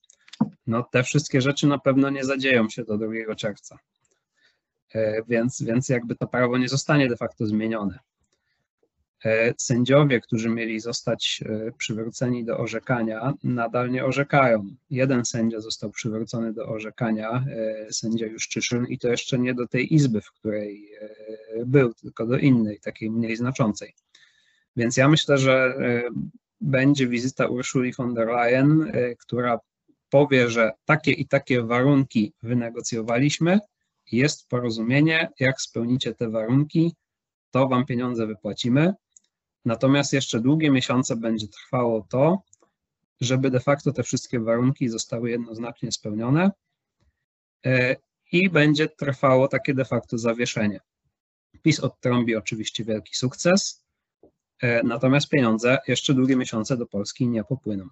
no te wszystkie rzeczy na pewno nie zadzieją się do 2 czerwca. E, więc, więc jakby to prawo nie zostanie de facto zmienione. E, sędziowie, którzy mieli zostać e, przywróceni do orzekania, nadal nie orzekają. Jeden sędzia został przywrócony do orzekania, sędzia Juszczyszyn, i to jeszcze nie do tej izby, w której był, tylko do innej, takiej mniej znaczącej. Więc ja myślę, że będzie wizyta Urszuli von der Leyen, która powie, że takie i takie warunki wynegocjowaliśmy, jest porozumienie, jak spełnicie te warunki, to wam pieniądze wypłacimy. Natomiast jeszcze długie miesiące będzie trwało to, żeby de facto te wszystkie warunki zostały jednoznacznie spełnione e, i będzie trwało takie de facto zawieszenie. PiS odtrąbi oczywiście wielki sukces, e, natomiast pieniądze jeszcze długie miesiące do Polski nie popłyną.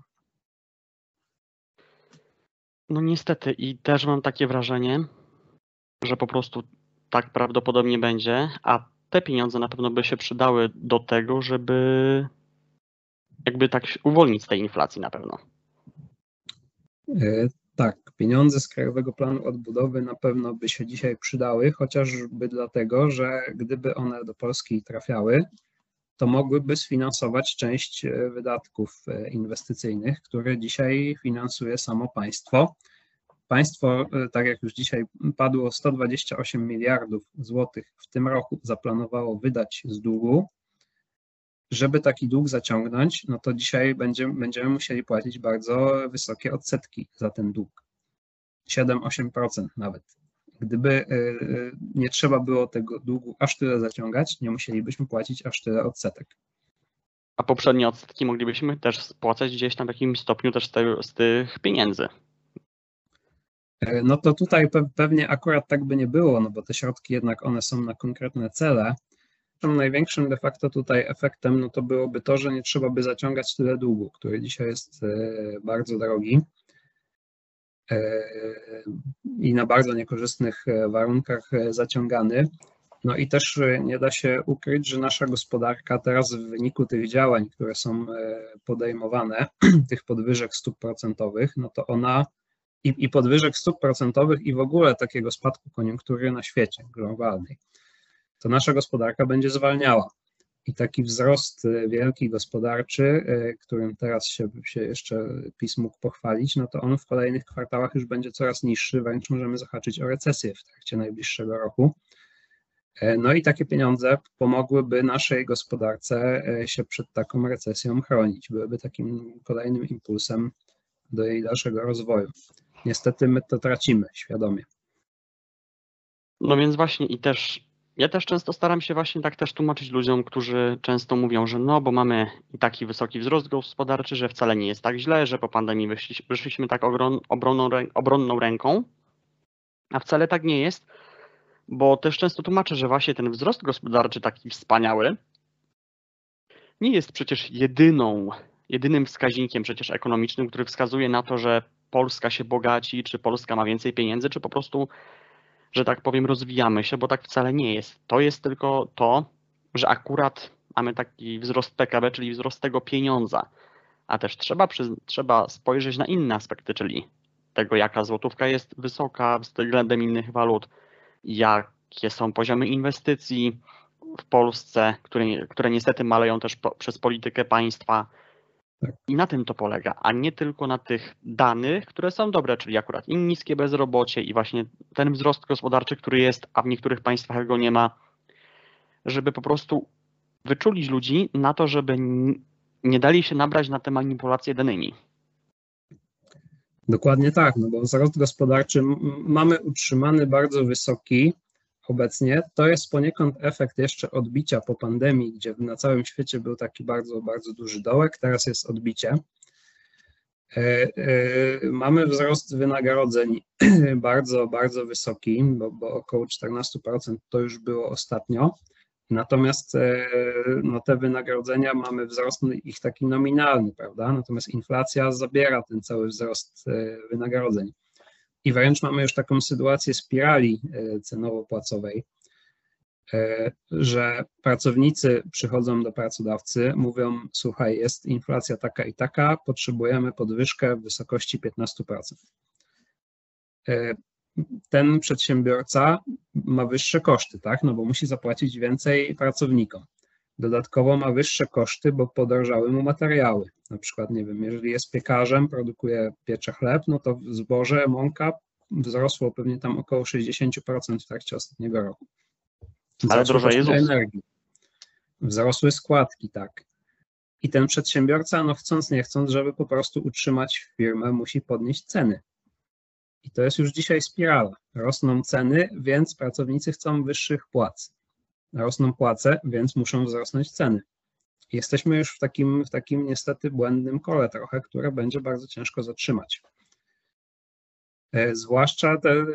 No niestety i też mam takie wrażenie, że po prostu tak prawdopodobnie będzie, a te pieniądze na pewno by się przydały do tego, żeby jakby tak uwolnić z tej inflacji na pewno. E, tak, pieniądze z Krajowego Planu Odbudowy na pewno by się dzisiaj przydały, chociażby dlatego, że gdyby one do Polski trafiały, to mogłyby sfinansować część e, wydatków e, inwestycyjnych, które dzisiaj finansuje samo państwo. Państwo, e, tak jak już dzisiaj padło, 128 miliardów złotych w tym roku zaplanowało wydać z długu. Żeby taki dług zaciągnąć, no to dzisiaj będziemy, będziemy musieli płacić bardzo wysokie odsetki za ten dług. 7-8% nawet. Gdyby e, e, nie trzeba było tego długu aż tyle zaciągać, nie musielibyśmy płacić aż tyle odsetek. A poprzednie odsetki moglibyśmy też spłacać gdzieś tam w jakimś stopniu też z, te, z tych pieniędzy. E, no to tutaj pewnie akurat tak by nie było, no bo te środki jednak one są na konkretne cele. Największym de facto tutaj efektem no to byłoby to, że nie trzeba by zaciągać tyle długu, który dzisiaj jest bardzo drogi. E, i na bardzo niekorzystnych e, warunkach e, zaciągany. No i też nie da się ukryć, że nasza gospodarka teraz w wyniku tych działań, które są podejmowane, tych podwyżek stóp procentowych, no to ona i, i podwyżek stóp procentowych i w ogóle takiego spadku koniunktury na świecie globalnej, to nasza gospodarka będzie zwalniała. I taki wzrost e, wielki gospodarczy, e, którym teraz się, się jeszcze PiS mógł pochwalić, no to on w kolejnych kwartałach już będzie coraz niższy, wręcz możemy zahaczyć o recesję w trakcie najbliższego roku. E, no i takie pieniądze pomogłyby naszej gospodarce się przed taką recesją chronić, byłyby takim kolejnym impulsem do jej dalszego rozwoju. Niestety my to tracimy świadomie. No więc właśnie i też ja też często staram się właśnie tak też tłumaczyć ludziom, którzy często mówią, że no, bo mamy taki wysoki wzrost gospodarczy, że wcale nie jest tak źle, że po pandemii wyszliśmy, tak obronną, obronną ręką, a wcale tak nie jest, bo też często tłumaczę, że właśnie ten wzrost gospodarczy taki wspaniały nie jest przecież jedyną, jedynym wskaźnikiem przecież ekonomicznym, który wskazuje na to, że Polska się bogaci, czy Polska ma więcej pieniędzy, czy po prostu że tak powiem, rozwijamy się, bo tak wcale nie jest. To jest tylko to, że akurat mamy taki wzrost PKB, czyli wzrost tego pieniądza. A też trzeba, trzeba spojrzeć na inne aspekty, czyli tego, jaka złotówka jest wysoka względem innych walut, jakie są poziomy inwestycji w Polsce, które, które niestety maleją też po, przez politykę państwa. Tak. I na tym to polega, a nie tylko na tych danych, które są dobre, czyli akurat i niskie bezrobocie i właśnie ten wzrost gospodarczy, który jest, a w niektórych państwach go nie ma, żeby po prostu wyczulić ludzi na to, żeby nie dali się nabrać na te manipulacje danymi. Dokładnie tak, no bo wzrost gospodarczy mamy utrzymany bardzo wysoki, obecnie. To jest poniekąd efekt jeszcze odbicia po pandemii, gdzie na całym świecie był taki bardzo, bardzo duży dołek, teraz jest odbicie. E, e, mamy wzrost wynagrodzeń bardzo, bardzo wysoki, bo, bo około 14% to już było ostatnio. Natomiast e, no, te wynagrodzenia mamy wzrost ich taki nominalny, prawda? Natomiast inflacja zabiera ten cały wzrost wynagrodzeń. I wręcz mamy już taką sytuację spirali e, cenowo-płacowej, e, że pracownicy przychodzą do pracodawcy, mówią: Słuchaj, jest inflacja taka i taka, potrzebujemy podwyżkę w wysokości 15%. E, ten przedsiębiorca ma wyższe koszty, tak? No bo musi zapłacić więcej pracownikom. Dodatkowo ma wyższe koszty, bo podrożały mu materiały. Na przykład, nie wiem, jeżeli jest piekarzem, produkuje piecze chleb, no to zboże, mąka wzrosło pewnie tam około 60% w trakcie ostatniego roku. Ale drożeje ZUS. energii. Wzrosły składki, tak. I ten przedsiębiorca, no chcąc nie chcąc, żeby po prostu utrzymać firmę, musi podnieść ceny. I to jest już dzisiaj spirala. Rosną ceny, więc pracownicy chcą wyższych płac rosną płace, więc muszą wzrosnąć ceny. Jesteśmy już w takim, w takim niestety błędnym kole trochę, które będzie bardzo ciężko zatrzymać. E, zwłaszcza, te, e,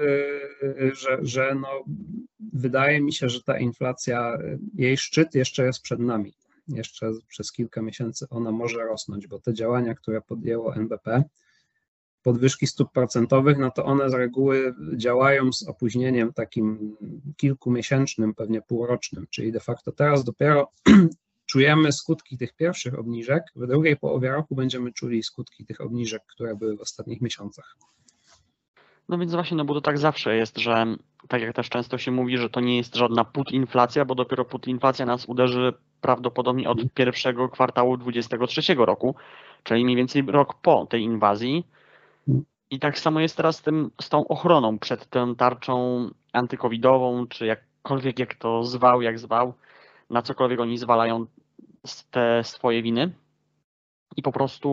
że, że no, wydaje mi się, że ta inflacja, jej szczyt jeszcze jest przed nami. Jeszcze przez kilka miesięcy ona może rosnąć, bo te działania, które podjęło NBP, podwyżki stóp procentowych, no to one z reguły działają z opóźnieniem takim kilkumiesięcznym, pewnie półrocznym, czyli de facto teraz dopiero czujemy skutki tych pierwszych obniżek, w drugiej połowie roku będziemy czuli skutki tych obniżek, które były w ostatnich miesiącach. No więc właśnie, no bo to tak zawsze jest, że tak jak też często się mówi, że to nie jest żadna putinflacja, bo dopiero putinflacja nas uderzy prawdopodobnie od pierwszego kwartału 2023 roku, czyli mniej więcej rok po tej inwazji, i tak samo jest teraz z, tym, z tą ochroną przed tą tarczą antykowidową, czy jakkolwiek jak to zwał, jak zwał, na cokolwiek oni zwalają te swoje winy. I po prostu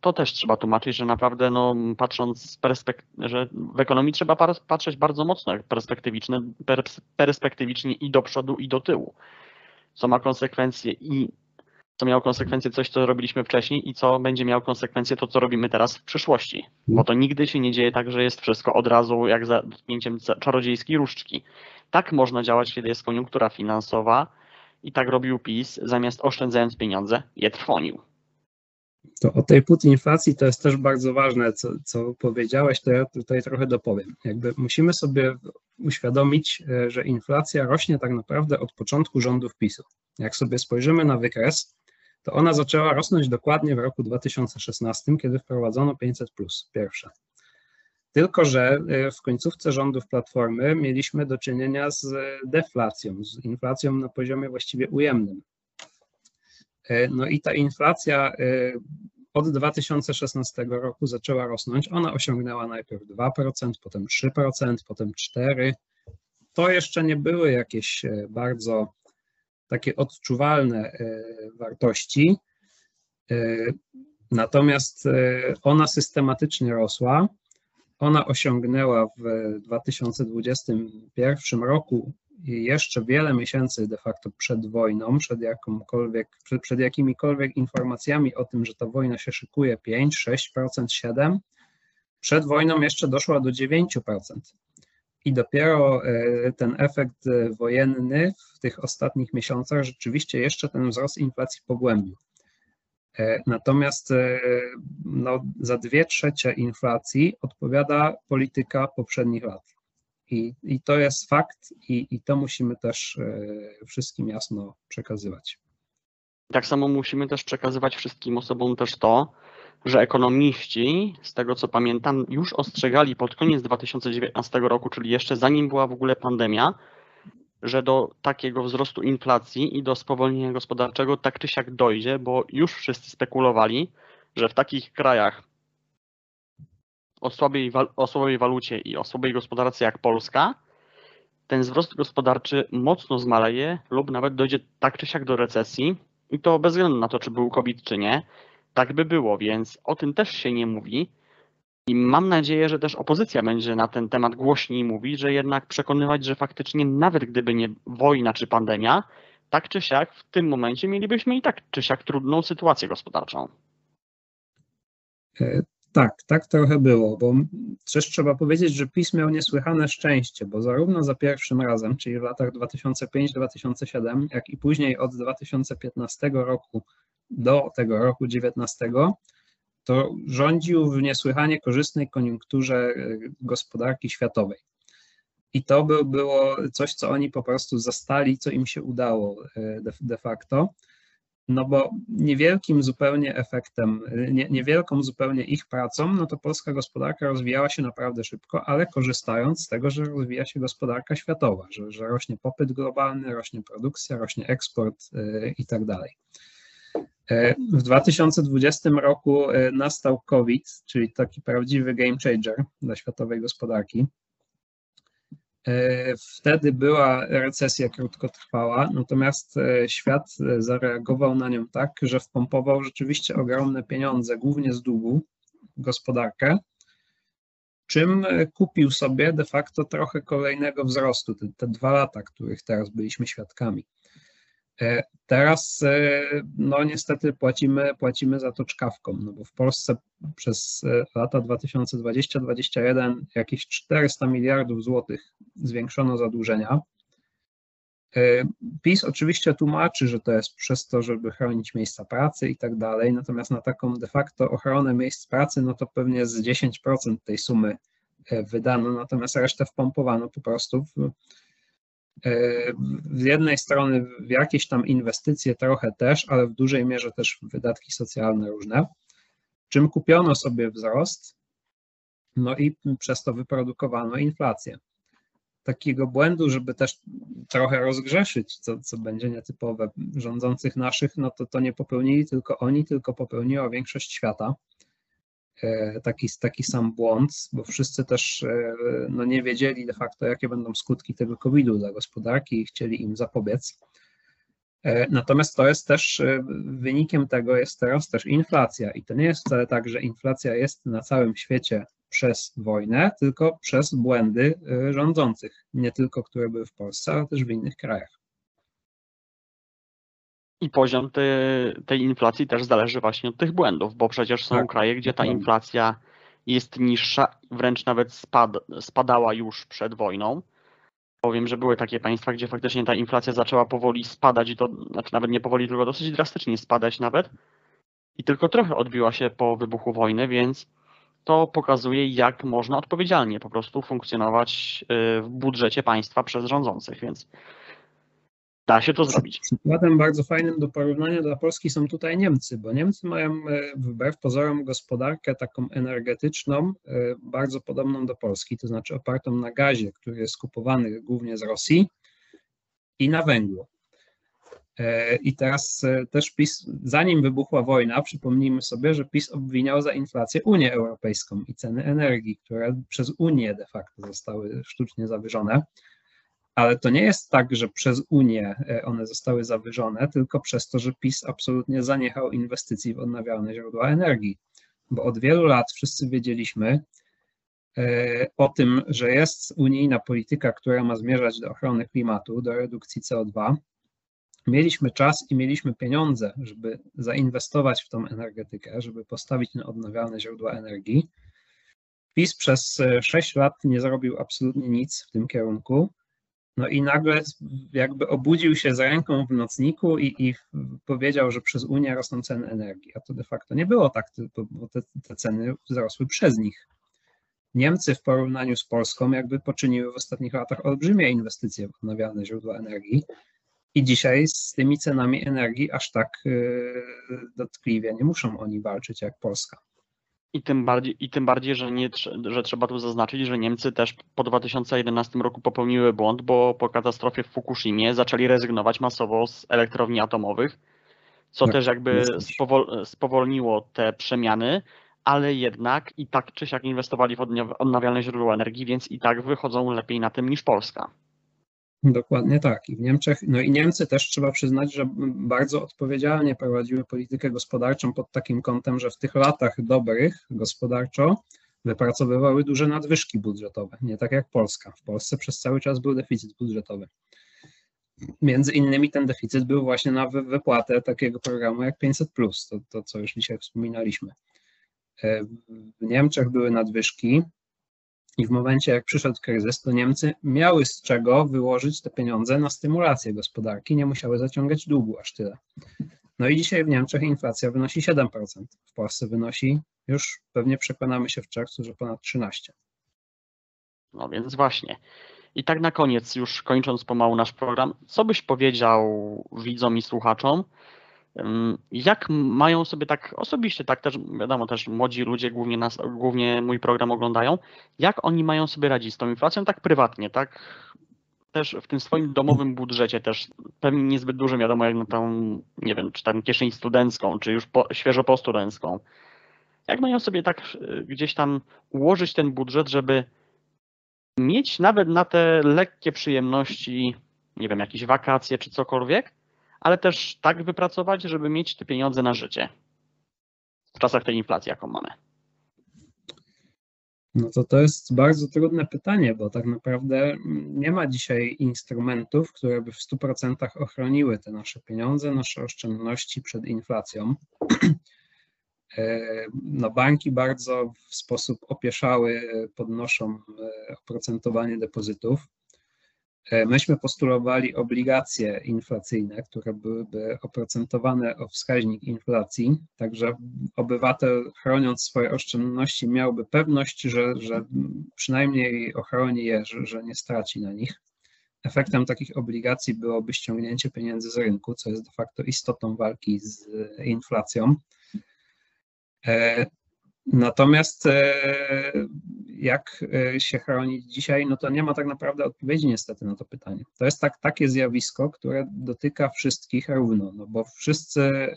to też trzeba tłumaczyć, że naprawdę no, patrząc z perspektywy, że w ekonomii trzeba patrzeć bardzo mocno perspektywicznie, perspektywicznie i do przodu, i do tyłu, co ma konsekwencje i co miało konsekwencje coś, co robiliśmy wcześniej i co będzie miało konsekwencje to, co robimy teraz w przyszłości. Bo to nigdy się nie dzieje tak, że jest wszystko od razu jak za dotknięciem czarodziejskiej różdżki. Tak można działać, kiedy jest koniunktura finansowa i tak robił PiS, zamiast oszczędzając pieniądze, je trwonił. To o tej putinflacji to jest też bardzo ważne, co, co powiedziałeś, to ja tutaj trochę dopowiem. Jakby musimy sobie uświadomić, e, że inflacja rośnie tak naprawdę od początku rządów PiSu. Jak sobie spojrzymy na wykres, to ona zaczęła rosnąć dokładnie w roku 2016, kiedy wprowadzono 500 plus pierwsze. Tylko, że e, w końcówce rządów Platformy mieliśmy do czynienia z deflacją, z inflacją na poziomie właściwie ujemnym. No i ta inflacja od 2016 roku zaczęła rosnąć. Ona osiągnęła najpierw 2%, potem 3%, potem 4%. To jeszcze nie były jakieś bardzo takie odczuwalne wartości. Natomiast ona systematycznie rosła. Ona osiągnęła w 2021 roku jeszcze wiele miesięcy de facto przed wojną, przed, jakąkolwiek, przed, przed jakimikolwiek informacjami o tym, że ta wojna się szykuje 5, 6%, 7%, przed wojną jeszcze doszła do 9%. I dopiero e, ten efekt wojenny w tych ostatnich miesiącach rzeczywiście jeszcze ten wzrost inflacji pogłębił. E, natomiast e, no, za dwie trzecie inflacji odpowiada polityka poprzednich lat. I, i to jest fakt, i, i to musimy też e, wszystkim jasno przekazywać. Tak samo musimy też przekazywać wszystkim osobom też to, że ekonomiści, z tego co pamiętam, już ostrzegali pod koniec 2019 roku, czyli jeszcze zanim była w ogóle pandemia, że do takiego wzrostu inflacji i do spowolnienia gospodarczego tak czy siak dojdzie, bo już wszyscy spekulowali, że w takich krajach o słabej, o słabej walucie i o słabej gospodarce jak Polska, ten wzrost gospodarczy mocno zmaleje lub nawet dojdzie tak czy siak do recesji i to bez względu na to, czy był COVID, czy nie. Tak by było, więc o tym też się nie mówi. I mam nadzieję, że też opozycja będzie na ten temat głośniej mówić, że jednak przekonywać, że faktycznie nawet gdyby nie wojna czy pandemia, tak czy siak w tym momencie mielibyśmy i tak czy siak trudną sytuację gospodarczą. E, tak, tak trochę było, bo też trzeba powiedzieć, że PiS miał niesłychane szczęście, bo zarówno za pierwszym razem, czyli w latach 2005-2007, jak i później od 2015 roku do tego roku 2019, to rządził w niesłychanie korzystnej koniunkturze e, gospodarki światowej. I to by było coś, co oni po prostu zastali, co im się udało e, de, de facto. No bo niewielkim zupełnie efektem, nie, niewielką zupełnie ich pracą, no to polska gospodarka rozwijała się naprawdę szybko, ale korzystając z tego, że rozwija się gospodarka światowa, że, że rośnie popyt globalny, rośnie produkcja, rośnie eksport yy, i tak dalej. E, w 2020 roku e, nastał COVID, czyli taki prawdziwy game changer dla światowej gospodarki. E, wtedy była recesja krótkotrwała, natomiast świat zareagował na nią tak, że wpompował rzeczywiście ogromne pieniądze, głównie z długu, w gospodarkę, czym kupił sobie de facto trochę kolejnego wzrostu, te, te dwa lata, których teraz byliśmy świadkami. E, teraz e, no niestety płacimy, płacimy za to czkawką, no bo w Polsce przez e, lata 2020-2021 jakieś 400 miliardów złotych zwiększono zadłużenia. PiS oczywiście tłumaczy, że to jest przez to, żeby chronić miejsca pracy i tak dalej, natomiast na taką de facto ochronę miejsc pracy, no to pewnie z 10% tej sumy wydano, natomiast resztę wpompowano po prostu w z jednej strony w jakieś tam inwestycje trochę też, ale w dużej mierze też wydatki socjalne różne, czym kupiono sobie wzrost, no i przez to wyprodukowano inflację. Takiego błędu, żeby też trochę rozgrzeszyć, co, co będzie nietypowe rządzących naszych, no to to nie popełnili tylko oni, tylko popełniła większość świata. E, taki, taki sam błąd, bo wszyscy też e, no, nie wiedzieli de facto, jakie będą skutki tego COVID-u dla gospodarki i chcieli im zapobiec. E, natomiast to jest też wynikiem tego jest teraz też inflacja i to nie jest wcale tak, że inflacja jest na całym świecie przez wojnę, tylko przez błędy rządzących, nie tylko które były w Polsce, ale też w innych krajach. I poziom te, tej inflacji też zależy właśnie od tych błędów, bo przecież są tak, kraje, gdzie ta inflacja jest niższa, wręcz nawet spad, spadała już przed wojną. Powiem, że były takie państwa, gdzie faktycznie ta inflacja zaczęła powoli spadać, i to znaczy nawet nie powoli, tylko dosyć drastycznie spadać nawet. I tylko trochę odbiła się po wybuchu wojny, więc to pokazuje, jak można odpowiedzialnie po prostu funkcjonować y, w budżecie państwa przez rządzących. Więc Da się to zrobić. Przykładem bardzo fajnym do porównania dla Polski są tutaj Niemcy, bo Niemcy mają e, wbrew pozorom gospodarkę taką energetyczną, e, bardzo podobną do Polski, to znaczy opartą na gazie, który jest kupowany głównie z Rosji i na węglu. E, I teraz też PiS, zanim wybuchła wojna, przypomnijmy sobie, że PiS obwiniał za inflację Unię Europejską i ceny energii, które przez Unię de facto zostały sztucznie zawyżone. Ale to nie jest tak, że przez Unię e, one zostały zawyżone, tylko przez to, że PiS absolutnie zaniechał inwestycji w odnawialne źródła energii. Bo od wielu lat wszyscy wiedzieliśmy o tym, że jest unijna polityka, która ma zmierzać do ochrony klimatu, do redukcji CO2, mieliśmy czas i mieliśmy pieniądze, żeby zainwestować w tą energetykę, żeby postawić na odnawialne źródła energii. PiS przez 6 lat nie zrobił absolutnie nic w tym kierunku. No i nagle jakby obudził się z ręką w nocniku i, i powiedział, że przez Unię rosną ceny energii. A to de facto nie było tak, bo te, te ceny wzrosły przez nich. Niemcy w porównaniu z Polską jakby poczyniły w ostatnich latach olbrzymie inwestycje w odnawialne źródła energii i dzisiaj z tymi cenami energii aż tak y, dotkliwie nie muszą oni walczyć jak Polska. I tym bardziej, i tym bardziej że, nie, że trzeba tu zaznaczyć, że Niemcy też po 2011 roku popełniły błąd, bo po katastrofie w Fukushimie zaczęli rezygnować masowo z elektrowni atomowych, co tak, też jakby spowol, spowolniło te przemiany, ale jednak i tak czy siak inwestowali w odnawialne źródła energii, więc i tak wychodzą lepiej na tym niż Polska. Dokładnie tak. I w Niemczech, no i Niemcy też trzeba przyznać, że bardzo odpowiedzialnie prowadziły politykę gospodarczą pod takim kątem, że w tych latach dobrych gospodarczo wypracowywały duże nadwyżki budżetowe, nie tak jak Polska. W Polsce przez cały czas był deficyt budżetowy. Między innymi ten deficyt był właśnie na wypłatę takiego programu jak 500, to, to co już dzisiaj wspominaliśmy. E, w Niemczech były nadwyżki, i w momencie, jak przyszedł kryzys, to Niemcy miały z czego wyłożyć te pieniądze na stymulację gospodarki, nie musiały zaciągać długu aż tyle. No i dzisiaj w Niemczech inflacja wynosi 7%, w Polsce wynosi już pewnie przekonamy się w czerwcu, że ponad 13%. No więc właśnie. I tak na koniec, już kończąc pomału nasz program, co byś powiedział widzom i słuchaczom, jak mają sobie tak osobiście, tak też wiadomo, też młodzi ludzie głównie, nas, głównie mój program oglądają, jak oni mają sobie radzić z tą inflacją tak prywatnie, tak też w tym swoim domowym budżecie też pewnie niezbyt dużym, wiadomo, jak na tą, nie wiem, czy tam kieszeń studencką, czy już po, świeżo po studencką. Jak mają sobie tak y, gdzieś tam ułożyć ten budżet, żeby mieć nawet na te lekkie przyjemności, nie wiem, jakieś wakacje czy cokolwiek, ale też tak wypracować, żeby mieć te pieniądze na życie w czasach tej inflacji, jaką mamy? No to to jest bardzo trudne pytanie, bo tak naprawdę nie ma dzisiaj instrumentów, które by w 100% ochroniły te nasze pieniądze, nasze oszczędności przed inflacją. E, no banki bardzo w sposób opieszały podnoszą e, oprocentowanie depozytów. E, myśmy postulowali obligacje inflacyjne, które byłyby oprocentowane o wskaźnik inflacji, także obywatel chroniąc swoje oszczędności miałby pewność, że, że przynajmniej ochroni je, że, że nie straci na nich. Efektem takich obligacji byłoby ściągnięcie pieniędzy z rynku, co jest de facto istotą walki z inflacją. Natomiast e, jak e, się chronić dzisiaj, no to nie ma tak naprawdę odpowiedzi niestety na to pytanie. To jest tak, takie zjawisko, które dotyka wszystkich równo, no bo wszyscy e,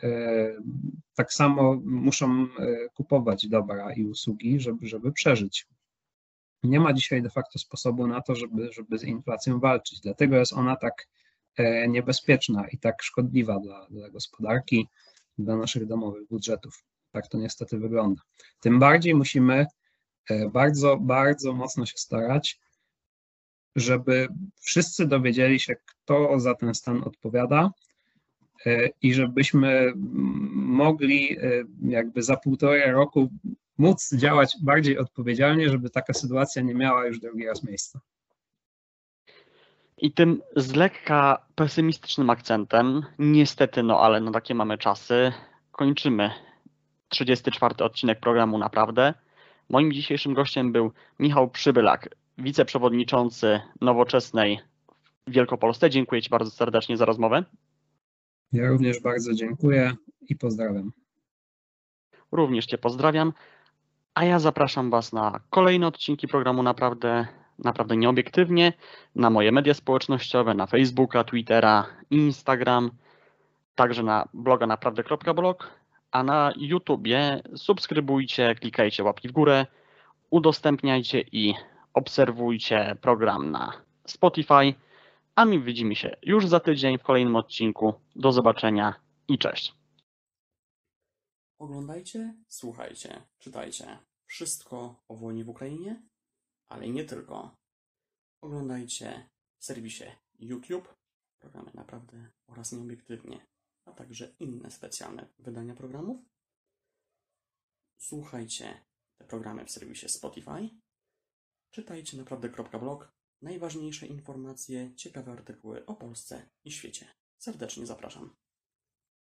tak samo muszą kupować dobra i usługi, żeby, żeby przeżyć. Nie ma dzisiaj de facto sposobu na to, żeby, żeby z inflacją walczyć. Dlatego jest ona tak niebezpieczna i tak szkodliwa dla, dla gospodarki, dla naszych domowych budżetów. Tak to niestety wygląda. Tym bardziej musimy e, bardzo, bardzo mocno się starać, żeby wszyscy dowiedzieli się, kto za ten stan odpowiada e, i żebyśmy mogli e, jakby za półtora roku móc działać bardziej odpowiedzialnie, żeby taka sytuacja nie miała już drugi raz miejsca. I tym z lekka pesymistycznym akcentem, niestety, no ale no takie mamy czasy, kończymy 34 odcinek programu Naprawdę. Moim dzisiejszym gościem był Michał Przybylak, wiceprzewodniczący Nowoczesnej w Wielkopolsce. Dziękuję Ci bardzo serdecznie za rozmowę. Ja również bardzo dziękuję i pozdrawiam. Również Cię pozdrawiam, a ja zapraszam Was na kolejne odcinki programu Naprawdę, naprawdę nieobiektywnie, na moje media społecznościowe, na Facebooka, Twittera, Instagram. także na bloga naprawdę.blog, a na YouTubie subskrybujcie, klikajcie łapki w górę, udostępniajcie i obserwujcie program na Spotify, a my widzimy się już za tydzień w kolejnym odcinku. Do zobaczenia i cześć. Oglądajcie, słuchajcie, czytajcie wszystko o wojnie w Ukrainie, ale nie tylko. Oglądajcie w serwisie YouTube, programy naprawdę oraz nieobiektywnie, a także inne specjalne wydania programów. Słuchajcie te programy w serwisie Spotify. Czytajcie naprawdę.blog. Najważniejsze informacje, ciekawe artykuły o Polsce i świecie. Serdecznie zapraszam.